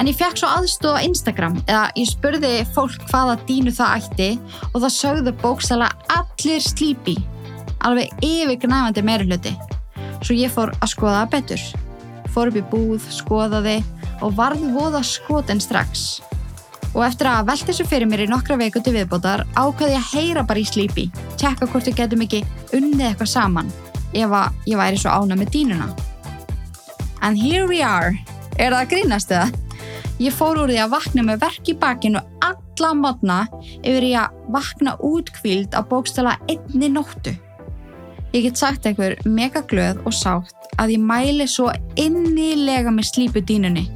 En ég fekk svo aðstofa Instagram eða ég spurði fólk hvaða dínu það ætti og það sögðu bókstala allir slípi, alveg yfirgnæfandi meira hluti. Svo ég fór að skoða betur. Fór upp í búð, skoðaði og varði voða skoten strax og eftir að velta þessu fyrir mér í nokkra veiku til viðbótar ákvaði ég að heyra bara í slípi, tjekka hvort við getum ekki unnið eitthvað saman ef að ég væri svo ána með dínuna. And here we are. Er það að grínast eða? Ég fór úr því að vakna með verk í bakinu alla modna yfir ég að vakna útkvíld á bókstala einni nóttu. Ég get sagt einhver mega glöð og sátt að ég mæli svo innilega með slípu dínunni.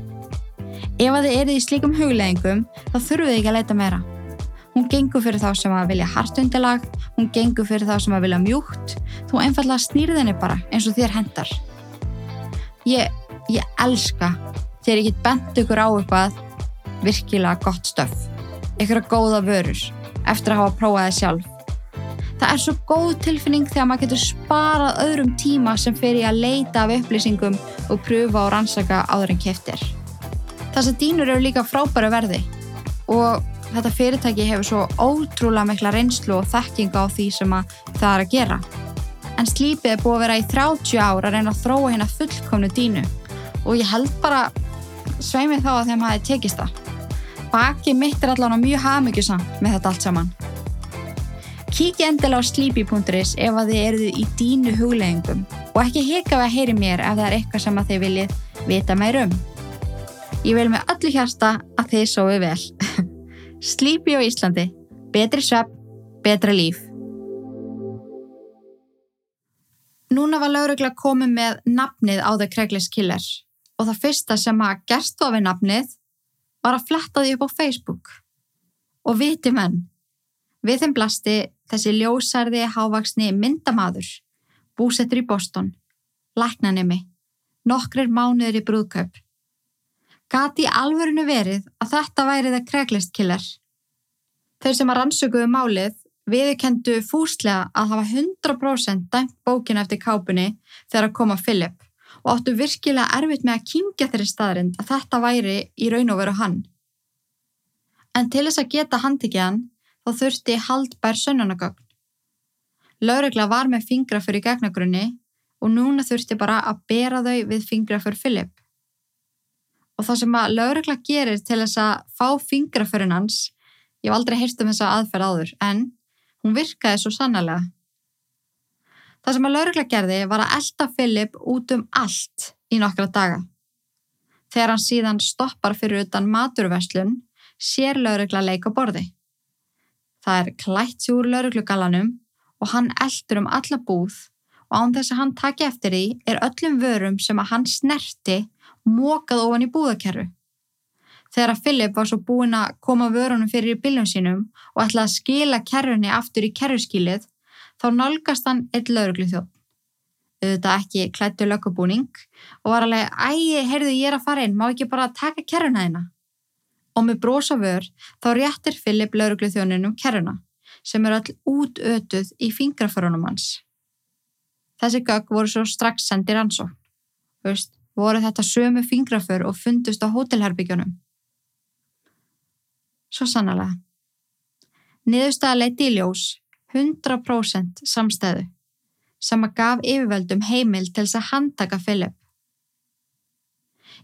Ef að þið eruð í slíkum hugleggingum þá þurfuð þið ekki að leita meira. Hún gengur fyrir þá sem að vilja hartundilag, hún gengur fyrir þá sem að vilja mjúkt, þú einfallega snýrið henni bara eins og þér hendar. Ég, ég elska þegar ég get bent ykkur á eitthvað virkilega gott stöf, ykkur að góða vörur eftir að hafa prófað það sjálf. Það er svo góð tilfinning þegar maður getur sparað öðrum tíma sem fer í að leita af upplýsingum og pröfa og rannsaka áður en keftir. Þessar dýnur eru líka frábæra verði og þetta fyrirtæki hefur svo ótrúlega mikla reynslu og þekkinga á því sem það er að gera. En slípið er búið að vera í 30 ár að reyna að þróa hérna fullkomnu dínu og ég held bara sveimið þá að þeim hafi tekist það. Baki mitt er allavega mjög hafmyggjusamt með þetta allt saman. Kíkja endilega á sleepy.is ef að þið eruðu í dínu hugleggingum og ekki hika við að heyri mér ef það er eitthvað sem að þið viljið vita meir um. Ég vil með öllu hjarta að þið sóðu vel. Sleepy á Íslandi. Betri svepp, betra líf. Núna var laurugla komið með nafnið á Craigslist Killer og það fyrsta sem að gerst þá við nafnið var að fletta því upp á Facebook. Og viti menn, við þeim blasti þessi ljósærði hávaksni myndamaður, búsettur í Boston, læknanemi, nokkrir mánuður í brúðkaup. Gati alvörinu verið að þetta væri The Craigslist Killer. Þeir sem að rannsökuðu málið viðkendu fúslega að hafa 100% dæmt bókina eftir kápunni þegar að koma Philip og áttu virkilega erfitt með að kýmja þeirri staðrind að þetta væri í raun og veru hann. En til þess að geta handikið hann þá þurfti haldbær sönnunagögn. Lauregla var með fingrafur í gegnagrunni og núna þurfti bara að bera þau við fingrafur Philip. Og það sem að lauregla gerir til þess að fá fingrafurinn hans, ég hef aldrei heyrst um þessa aðferð áður, en Hún virkaði svo sannlega. Það sem að laurugla gerði var að elda Filip út um allt í nokkra daga. Þegar hann síðan stoppar fyrir utan maturverslun, sér laurugla leik á borði. Það er klætt úr lauruglugalanum og hann eldur um alla búð og án þess að hann taki eftir því er öllum vörum sem að hann snerti mókað ofan í búðakerru. Þegar að Philip var svo búinn að koma vörunum fyrir í biljum sínum og ætlaði að skila kerrunni aftur í kerruskílið, þá nálgast hann eitt lauruglu þjótt. Auðvitað ekki klættu lökubúning og var alveg, ægi, heyrðu ég er að fara inn, má ekki bara taka kerruna þeina? Og með brosa vör þá réttir Philip lauruglu þjóninum kerruna sem er all útötuð í fingraförunum hans. Þessi gögg voru svo strax sendir ansókn. Þú veist, voru þetta sömu fingraför og fundust á hótelherbyggjunum. Svo sannlega. Niðurstaða leiti í ljós 100% samstæðu sem að gaf yfirvöldum heimil til þess að handtaka Philip.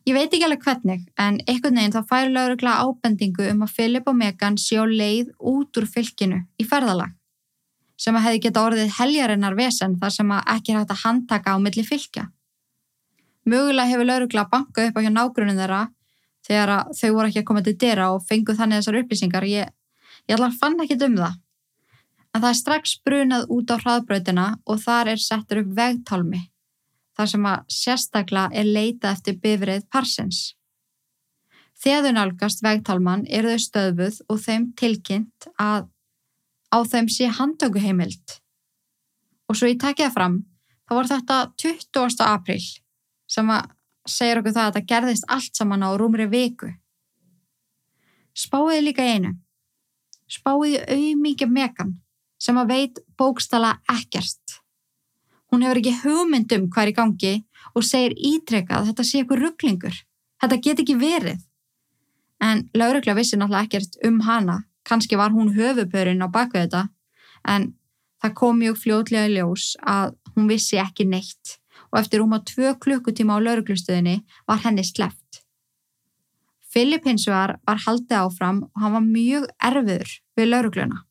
Ég veit ekki alveg hvernig en einhvern veginn þá fær laurugla ábendingu um að Philip og Megan sjó leið út úr fylkinu í ferðalag sem að hefði geta orðið heljarinnar vesen þar sem að ekki hægt að handtaka á milli fylkja. Mögulega hefur laurugla banka upp á hjá nágrunum þeirra þegar þau voru ekki að koma til dyrra og fengu þannig þessar upplýsingar. Ég, ég allar fann ekki um það. En það er strax brunað út á hraðbröðina og þar er settur upp vegtálmi þar sem að sérstaklega er leita eftir bifrið parsins þegar þau nálgast vegtálman eru þau stöðbuð og þeim tilkynnt að á þeim sé handtökuheimild og svo ég takja það fram þá var þetta 20. april sem að segir okkur það að þetta gerðist allt saman á rúmri viku. Spáiði líka einu. Spáiði auðmikið megan sem að veit bókstala ekkert. Hún hefur ekki hugmyndum hver í gangi og segir ítrekka að þetta sé eitthvað rugglingur. Þetta get ekki verið. En laurugla vissi náttúrulega ekkert um hana. Kanski var hún höfupörinn á bakvið þetta en það kom mjög fljótlega í ljós að hún vissi ekki neitt og eftir um á tvö klukkutíma á lauruglustöðinni var henni sleppt. Filip hinsuar var haldið áfram og hann var mjög erfiður við laurugluna.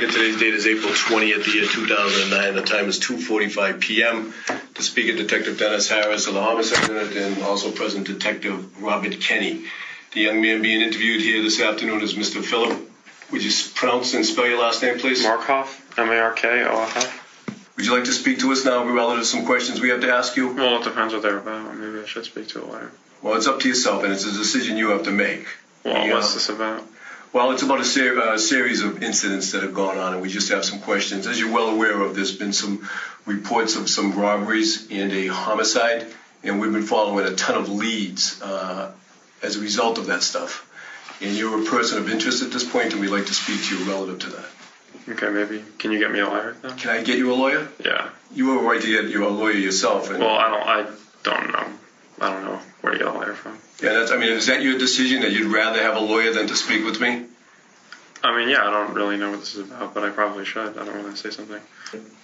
Today's date is April 20th, the year 2009. The time is 2.45 p.m. The speaker, Detective Dennis Harris of the Homicide Unit and also present Detective Robert Kenny. The young man being interviewed here this afternoon is Mr. Philip. Would you pronounce and spell your last name, please? Markov, M-A-R-K-O-F-F. Would you like to speak to us now relative to some questions we have to ask you? Well, it depends what they're about. Maybe I should speak to a lawyer. Well, it's up to yourself, and it's a decision you have to make. Well, Yeah. Uh, what's this about? Well, it's about a ser- uh, series of incidents that have gone on, and we just have some questions. As you're well aware of, there's been some reports of some robberies and a homicide, and we've been following a ton of leads uh, as a result of that stuff. And you're a person of interest at this point, and we'd like to speak to you relative to that. Okay, maybe. Can you get me a lawyer then? Can I get you a lawyer? Yeah. You have a right to get you a lawyer yourself. And, Well, I don't. I don't know. I don't know where to get a lawyer from. yeah, that's. I mean, is that your decision that you'd rather have a lawyer than to speak with me? I mean, yeah, I don't really know what this is about, but I probably should. I don't want to say something.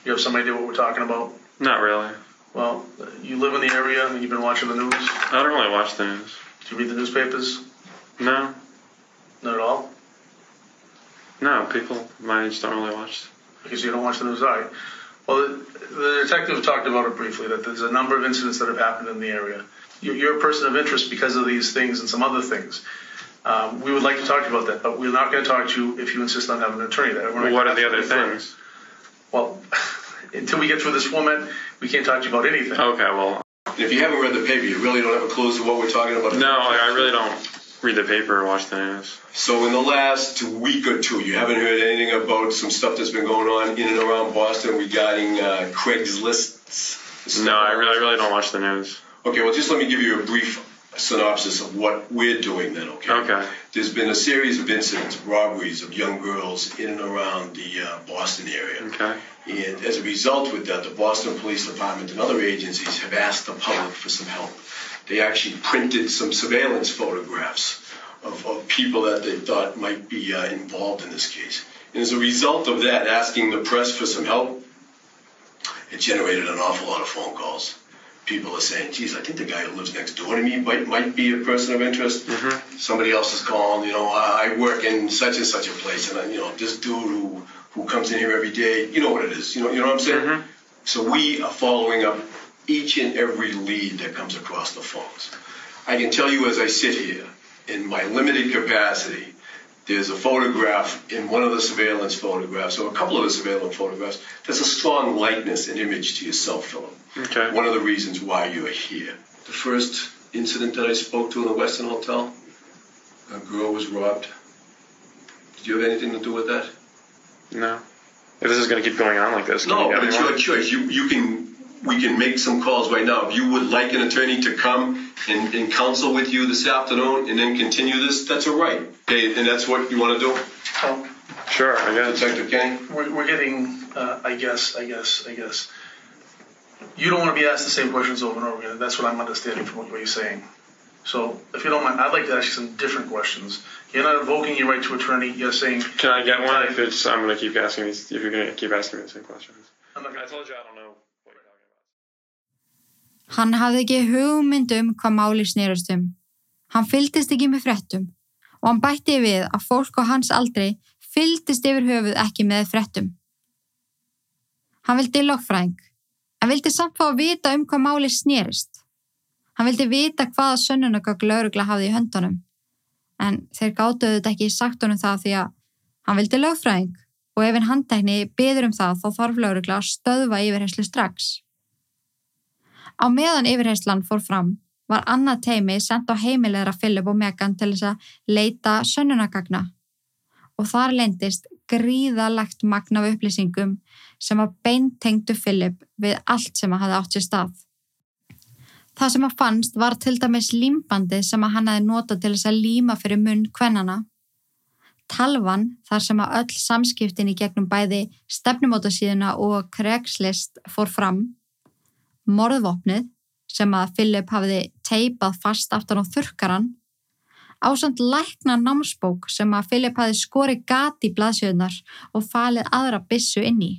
You have some idea what we're talking about? Not really. Well, you live in the area and you've been watching the news. I don't really watch the news. Do you read the newspapers? No, Not at all. no. People my age don't really watch Because you don't watch the news, all right. Well, the, the detective talked about it briefly, that there's a number of incidents that have happened in the area. You're, you're a person of interest because of these things and some other things. Um, we would like to talk to you about that, but we're not going to talk to you if you insist on having an attorney there. We're not Well, what are the other ask you things? Well, until we get through this format, we can't talk to you about anything. Okay, well, if you haven't read the paper, you really don't have a clue as to what we're talking about. no, like, I really don't read the paper or watch the news. So in the last week or two, you haven't heard anything about some stuff that's been going on in and around Boston regarding uh, Craigslist's? No, I really, I really don't watch the news. Okay, well, just let me give you a brief synopsis of what we're doing then, okay? Okay. There's been a series of incidents, robberies of young girls in and around the uh, Boston area. Okay. And as a result with that, the Boston Police Department and other agencies have asked the public for some help. They actually printed some surveillance photographs of, of people that they thought might be uh, involved in this case. And as a result of that, asking the press for some help, it generated an awful lot of phone calls. People are saying, geez, I think the guy who lives next door to me might, might be a person of interest. Mm-hmm. Somebody else is calling, you know, I work in such and such a place, and, I, you know, this dude who, who comes in here every day, you know what it is, you know, you know what I'm saying? Mm-hmm. So we are following up each and every lead that comes across the phones. I can tell you as I sit here, in my limited capacity, there's a photograph in one of the surveillance photographs, or a couple of the surveillance photographs, there's a strong likeness and image to yourself, Philip. Okay. One of the reasons why you're here. The first incident that I spoke to in the Western Hotel, a girl was robbed. Did you have anything to do with that? No. If this is going to keep going on like this, No, you but get it's your choice. You, you can, we can make some calls right now. If you would like an attorney to come and, and counsel with you this afternoon and then continue this, that's all right. Okay, and that's what you want to do, Well, Sure, I guess. Detective Kenny? we're, we're getting, uh, I guess, I guess, I guess. You don't want to be asked the same questions over and over again. That's what I'm understanding from what you're saying. So, if you don't mind, I'd like to ask you some different questions. You're not invoking your right to attorney. You're saying. Can I get one if it's, I'm going to keep asking these, if you're going to keep asking me the same questions? I'm not I gonna- told you I don't know Hann hafði ekki hugmynd um hvað máli snerust um. Hann fylgdist ekki með frettum og hann bætti við að fólk á hans aldrei fylgdist yfir höfuð ekki með frettum. Hann vildi lögfræðing, en vildi samt fá að vita um hvað máli snerist. Hann vildi vita hvaða sönnunagögg laurugla hafði í höndunum, en þeir gátuðu þetta ekki sagt honum það því að hann vildi lögfræðing og ef einn handtekni byður um það þá þarf laurugla að stöðva yfirherslu strax. Á meðan yfirheyslan fór fram var annað teimi sendt á heimilegra Philip og Megan til þess að leita sönnunagagna og þar lendist gríðalegt magn af upplýsingum sem að beintengdu Philip við allt sem að hafði átt sér stað. Það sem að fannst var til dæmis límbandið sem að hann hafi notað til þess að líma fyrir munn kvennana. Talvan þar sem að öll samskiptin í gegnum bæði stefnumótasíðuna og Craigslist fór fram morðvopnið sem að Philip hafði teipað fast aftan á þurkaran, ásand lækna námsbók sem að Philip hafði skorið gati í blaðsjöðunar og falið aðra byssu inn í.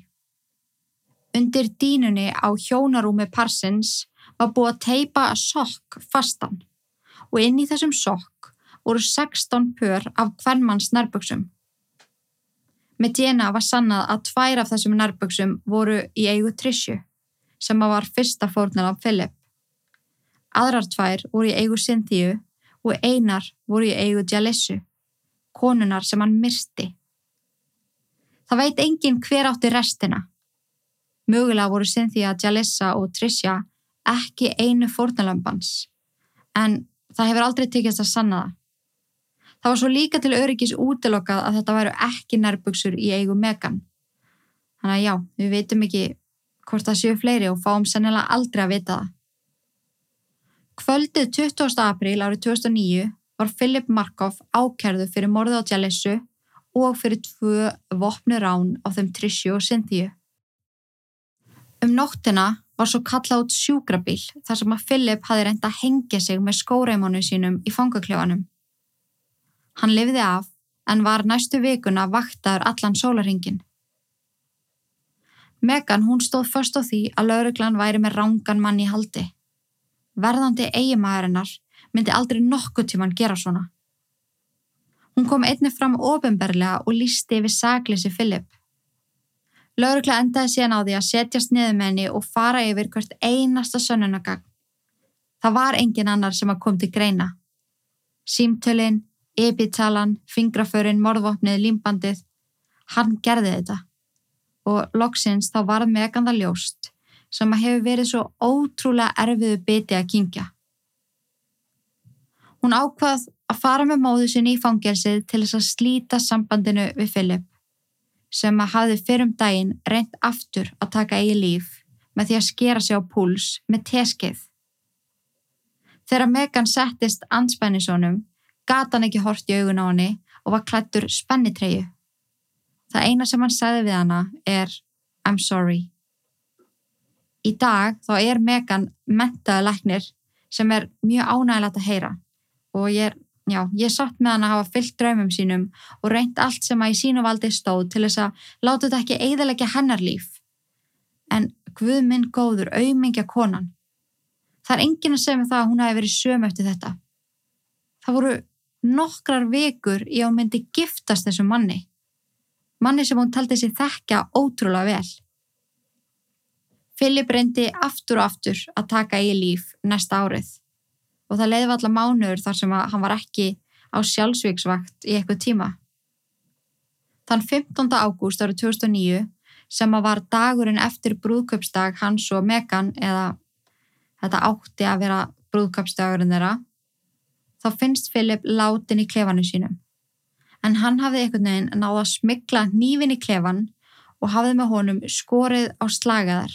Undir dínunni á hjónarúmi Parsons var búið að teipa sokk fastan og inn í þessum sokk voru 16 pör af hvernmanns nærböksum. Með DNA var sannað að tvær af þessum nærböksum voru í eigu Trishu sem var fyrsta fórnir af Philip. Aðrar tvær voru í eigu Cynthíu og einar voru í eigu Jalissu, konunar sem hann myrsti. Það veit engin hver átti restina. Mögulega voru Cynthia, Jalissa og Tricia ekki einu fórnalömbans, en það hefur aldrei tekist að sanna það. Það var svo líka til öryggis útilokað að þetta væru ekki nærbuksur í eigu Megan. Þannig að já, við veitum ekki hvort það séu fleiri og fáum sennilega aldrei að vita það. Kvöldið 20. apríl árið 2009 var Philip Markov ákærðu fyrir morðið á Jalissu og fyrir tvö vopnu rán á þeim Trishu og Cynthíu. Um nóttina var svo kallað út sjúkrabíl þar sem að Philip hafi reynd að hengja sig með skóreimónu sínum í fangaklefanum. Hann lifði af en var næstu vikuna vaktaður allan sólarhingin. Megan hún stóð först á því að lauruglan væri með rángan mann í haldi. Verðandi eigimæðurinnar myndi aldrei nokkuð tíman gera svona. Hún kom einnig fram ofinberlega og lísti yfir saglisi Philip. Laurugla endaði síðan á því að setjast niður með henni og fara yfir hvert einasta sönnunagagn. Það var engin annar sem að kom til greina. Símtölin, ebitalan, fingraförin, morðvopnið, límbandið. Hann gerði þetta. Og loksins þá varð megan það ljóst sem að hefur verið svo ótrúlega erfiðu biti að kingja. Hún ákvað að fara með móðu sinni í fangelsið til þess að slíta sambandinu við Filip sem að hafði fyrrum daginn reynd aftur að taka eigi líf með því að skera sig á púls með teskeið. Þegar Megan settist anspænisónum gata hann ekki hort í augun á henni og var klættur spennitreyju. Það eina sem hann sagði við hana er I'm sorry. Í dag þá er Megan mentaði læknir sem er mjög ánægilegt að heyra og ég já, ég satt með hann að hafa fyllt draumum sínum og reynt allt sem að í sínu valdi stóð til þess að láta þetta ekki eiðalega hennar líf. En Guð minn góður, auðmingja konan. Það er enginn að segja mig það að hún hafi verið söm eftir þetta. Það voru nokkrar vikur í að hún myndi giftast þessum manni. Manni sem hún taldi sér þekka ótrúlega vel. Filip reyndi aftur og aftur að taka í líf næsta árið og það leiði allar mánuður þar sem hann var ekki á sjálfsvíksvakt í eitthvað tíma. Þann 15. ágúst árið 2009 sem að var dagurinn eftir brúðköpsdag hans og Megan eða þetta átti að vera brúðköpsdagurinn þeirra þá finnst Filip látin í klefanu sínum. En hann hafði einhvern veginn náða að smigla nývin í klefan og hafði með honum skorið á slagaðar.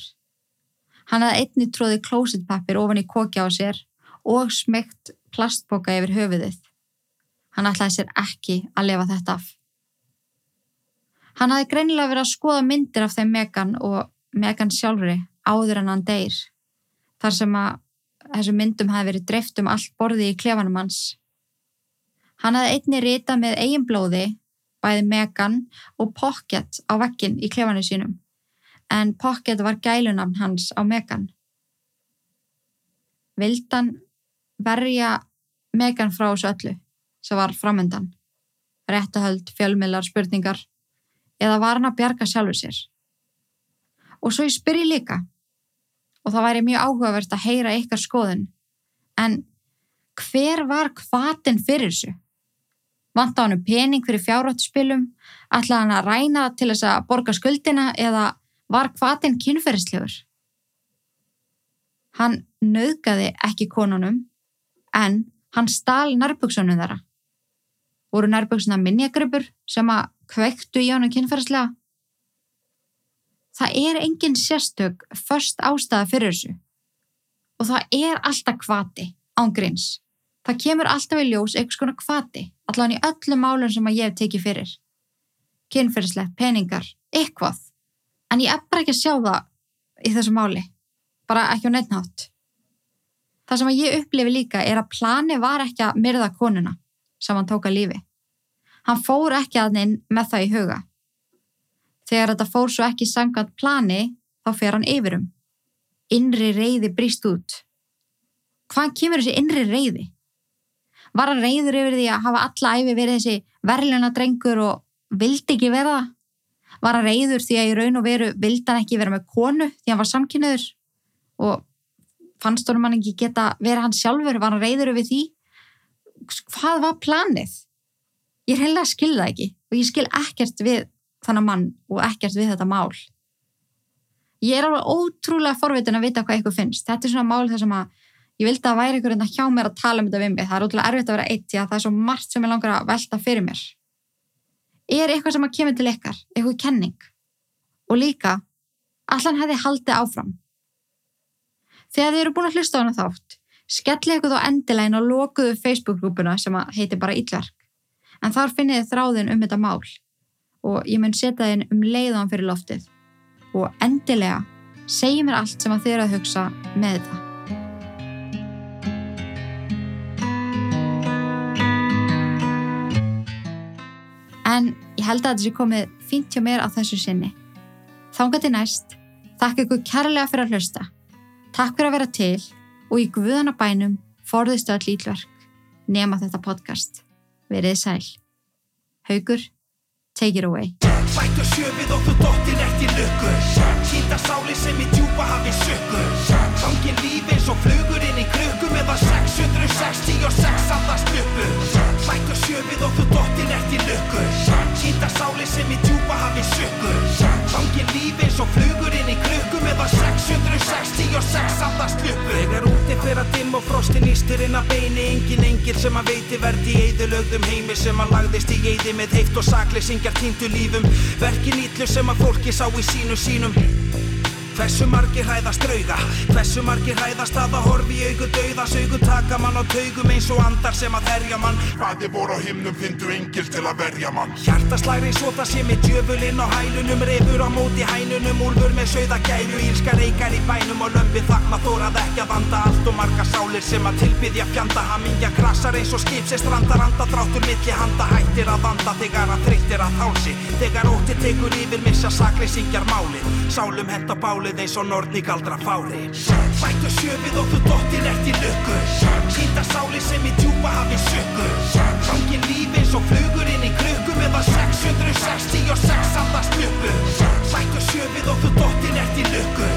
Hann hafði einni tróði klósitpappir ofan í koki á sér og smygt plastboka yfir höfuðið. Hann ætlaði sér ekki að lefa þetta af. Hann hafði greinilega verið að skoða myndir af þeim Megan og Megan sjálfri áður en hann deyr. Þar sem að þessu myndum hafi verið dreift um allt borði í klefanum hans. Hann hafði einni rita með eigin blóði, bæði Megan og Pocket á vekkin í klefanu sínum. En Pocket var gælunamn hans á Megan. Vildan verja Megan frá þessu öllu sem var framöndan réttahöld, fjölmiðlar, spurningar eða var hann að bjarga sjálfur sér og svo ég spyr ég líka og það væri mjög áhugavert að heyra ykkar skoðun en hver var hvatin fyrir þessu? Vant á hann pening fyrir fjárhættuspilum? Ætlaði hann að ræna til þess að borga skuldina eða var hvatin kynferðislegur? Hann nöðgaði ekki konunum en hann stál nærbuksunum þeirra. Voru nærbuksunum minjagripur sem að kveiktu í honum kynferðslega? Það er engin sérstök först ástæða fyrir þessu og það er alltaf kvati ángríns. Það kemur alltaf í ljós eitthvað svona kvati allan í öllum málum sem að ég hef tekið fyrir. Kynferðslegt, peningar, eitthvað. En ég er bara ekki að sjá það í þessu máli. Bara ekki á neittnátt. Það sem ég upplifi líka er að plani var ekki að myrða konuna sem hann tók að lífi. Hann fór ekki að neinn með það í huga. Þegar þetta fór svo ekki samkvæmt plani þá fer hann yfirum. Innri reyði brýst út. Hvað kemur þessi innri reyði? Var hann reyður yfir því að hafa alla æfi verið þessi verðluna drengur og vildi ekki vera það? Var hann reyður því að í raun og veru vildi hann ekki vera með konu því hann var samkynniður og fannst honum hann ekki geta vera hann sjálfur, var hann reyður við því? Hvað var planið? Ég er heila að skilða ekki og ég skil ekkert við þannig mann og ekkert við þetta mál. Ég er alveg ótrúlega forvitin að vita hvað eitthvað finnst. Þetta er svona mál þar sem að ég vildi að væri ykkur en það hjá mér að tala um þetta við mig það er ótrúlega erfitt að vera eitt því að það er svo margt sem ég langar að velta fyrir mér er eitthvað sem að kemur til ykkar eitthvað kenning og líka allan hefði haldið áfram Þegar þið eru búin að hlusta á hana þátt, skellið ykkur þá endilegin og lokuðu Facebook-grúpuna sem heitir bara Íllverk. En þar finnið þið þráðin um þetta mál og ég mun setja þinn um leiðan fyrir loftið. Og endilega, segjum mér allt sem að þið eru að hugsa með þetta. Ég held að sé komið fínt hjá mér á þessu sinni. Þángat í næst, þakka ykkur kærlega fyrir að hlusta. Takk fyrir að vera til og í guðanabænum forðistu all ílverk nema þetta podcast. Verið sæl. Haugur, take it away. Bættu sjöfið og þú dottir ert í lukku Sýnda sáli sem í djúpa hafi sökku Gangin líf eins og flugur inn í krukku Meðan 666 andast luppu Bættu sjöfið og þú dottir ert í lukku. Sýnda sáli sem í djúpa hafi sökku Gangin líf eins og flugur inn í krukku. Meðan 666 andast luppu Þegar úti fyrir að dimm og frostin ístir inn að beini. Engin engil sem að veiti verði í eðilögðum heimi Sem að lagðist í eði með heift og sakleysingjar týndu lífum. Verkin ítlu sem að fólki sá í sínu sínum Hversu margir hræðast drauga? Hversu margir hræðast að það horfi í augu dauðas Augu taka mann á taugum eins og andar sem að herja mann. Fadir vor á himnum fyndu engil til að verja mann. Hjartaslæri svo það sé með djöfulinn á hælunum Refur á móti hænunum, úlfur með sauða gæru Ílska reykar í bænum og lömpi þakma þórað ekki að vanda Allt og marga sálir sem að tilbyðja fjanda. Hamingja krasar eins og skip sem strandar anda Dráttur milli handa hættir að vanda Þegar að þreyttir að hálsi. Þegar ótti tekur yfir missa sakleysingjar málið eins og nortni galdra fári. Bættu sjöfið og þú dottir í lukku. Sýnda sáli sem í djúpa hafi sökku Gangin líf eins og flugur inn í krukku Meðan 666 andast luppu Bættu sjöfið og þú dottir í lukku.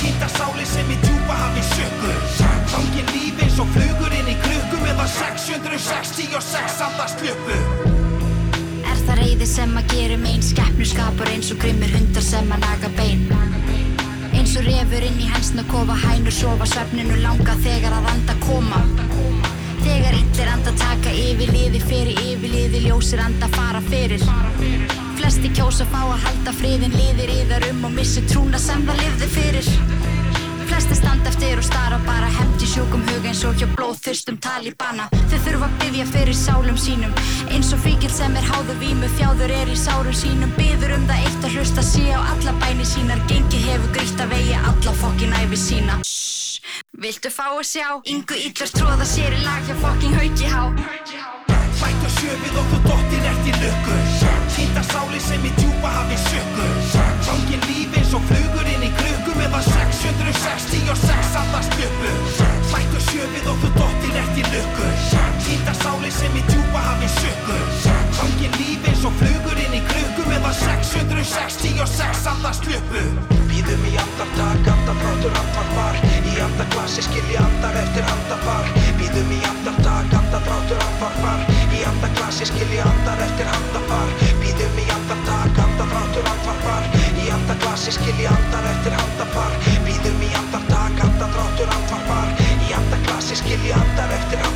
Sýnda sáli sem í djúpa hafi sökku Gangin líf eins og flugur inn í krukku Meðan 666 andast luppu Er það reyði sem að gera megin Skeppnur skapur eins og grimmir hundar sem að naga bein og refur inn í hensna kofa Hænur sofa svefninu langa þegar að anda koma. Þegar illir anda taka yfir liði fyrir yfir liði Ljósir anda fara fyrir. Flesti kjósa fá að halda friðin Liðir yðar um og missi trúna sem það lifði fyrir Flesti standa eftir og stara bara. Hefndi sjúkum hug eins og hjá blóðþyrstum talibana. Þau þurfa að byggja fyrir sálum sínum. Eins og fíkil sem er háðu vímu þjáður er í sárum sínum. Byður um það eitt að hlusta sé á alla bæni sínar. Gengi hefur grítt að vegi alla fokkin æfi sína. Shhh, viltu fá að sjá? Ingu íllur tróða sér í lag hjá fokkin hauki há. Bættu sjöfið þú dottir ert í lukku. Sýnda sáli sem í djúpa hafi sökku Gangin líf eins og flugur inn í Meðan 666 andast luppu Bættu sjöfið og þú dottir ert í lukku. Sýnda sáli sem í djúpa hafi sökku Gangin líf eins og flugur inn í krukku Meðan 666 andast luppu Býðum í andartak, andafrátur andvarpar Í andaklassi skilji andar eftir handafar. Býðum í andartak, andafrátur andvarpar Í andaklassi skilji andar eftir handafar. Býðum í andartak, andafrátur andvarpar Í andaklassi skilji andar eftir skilji andar eftir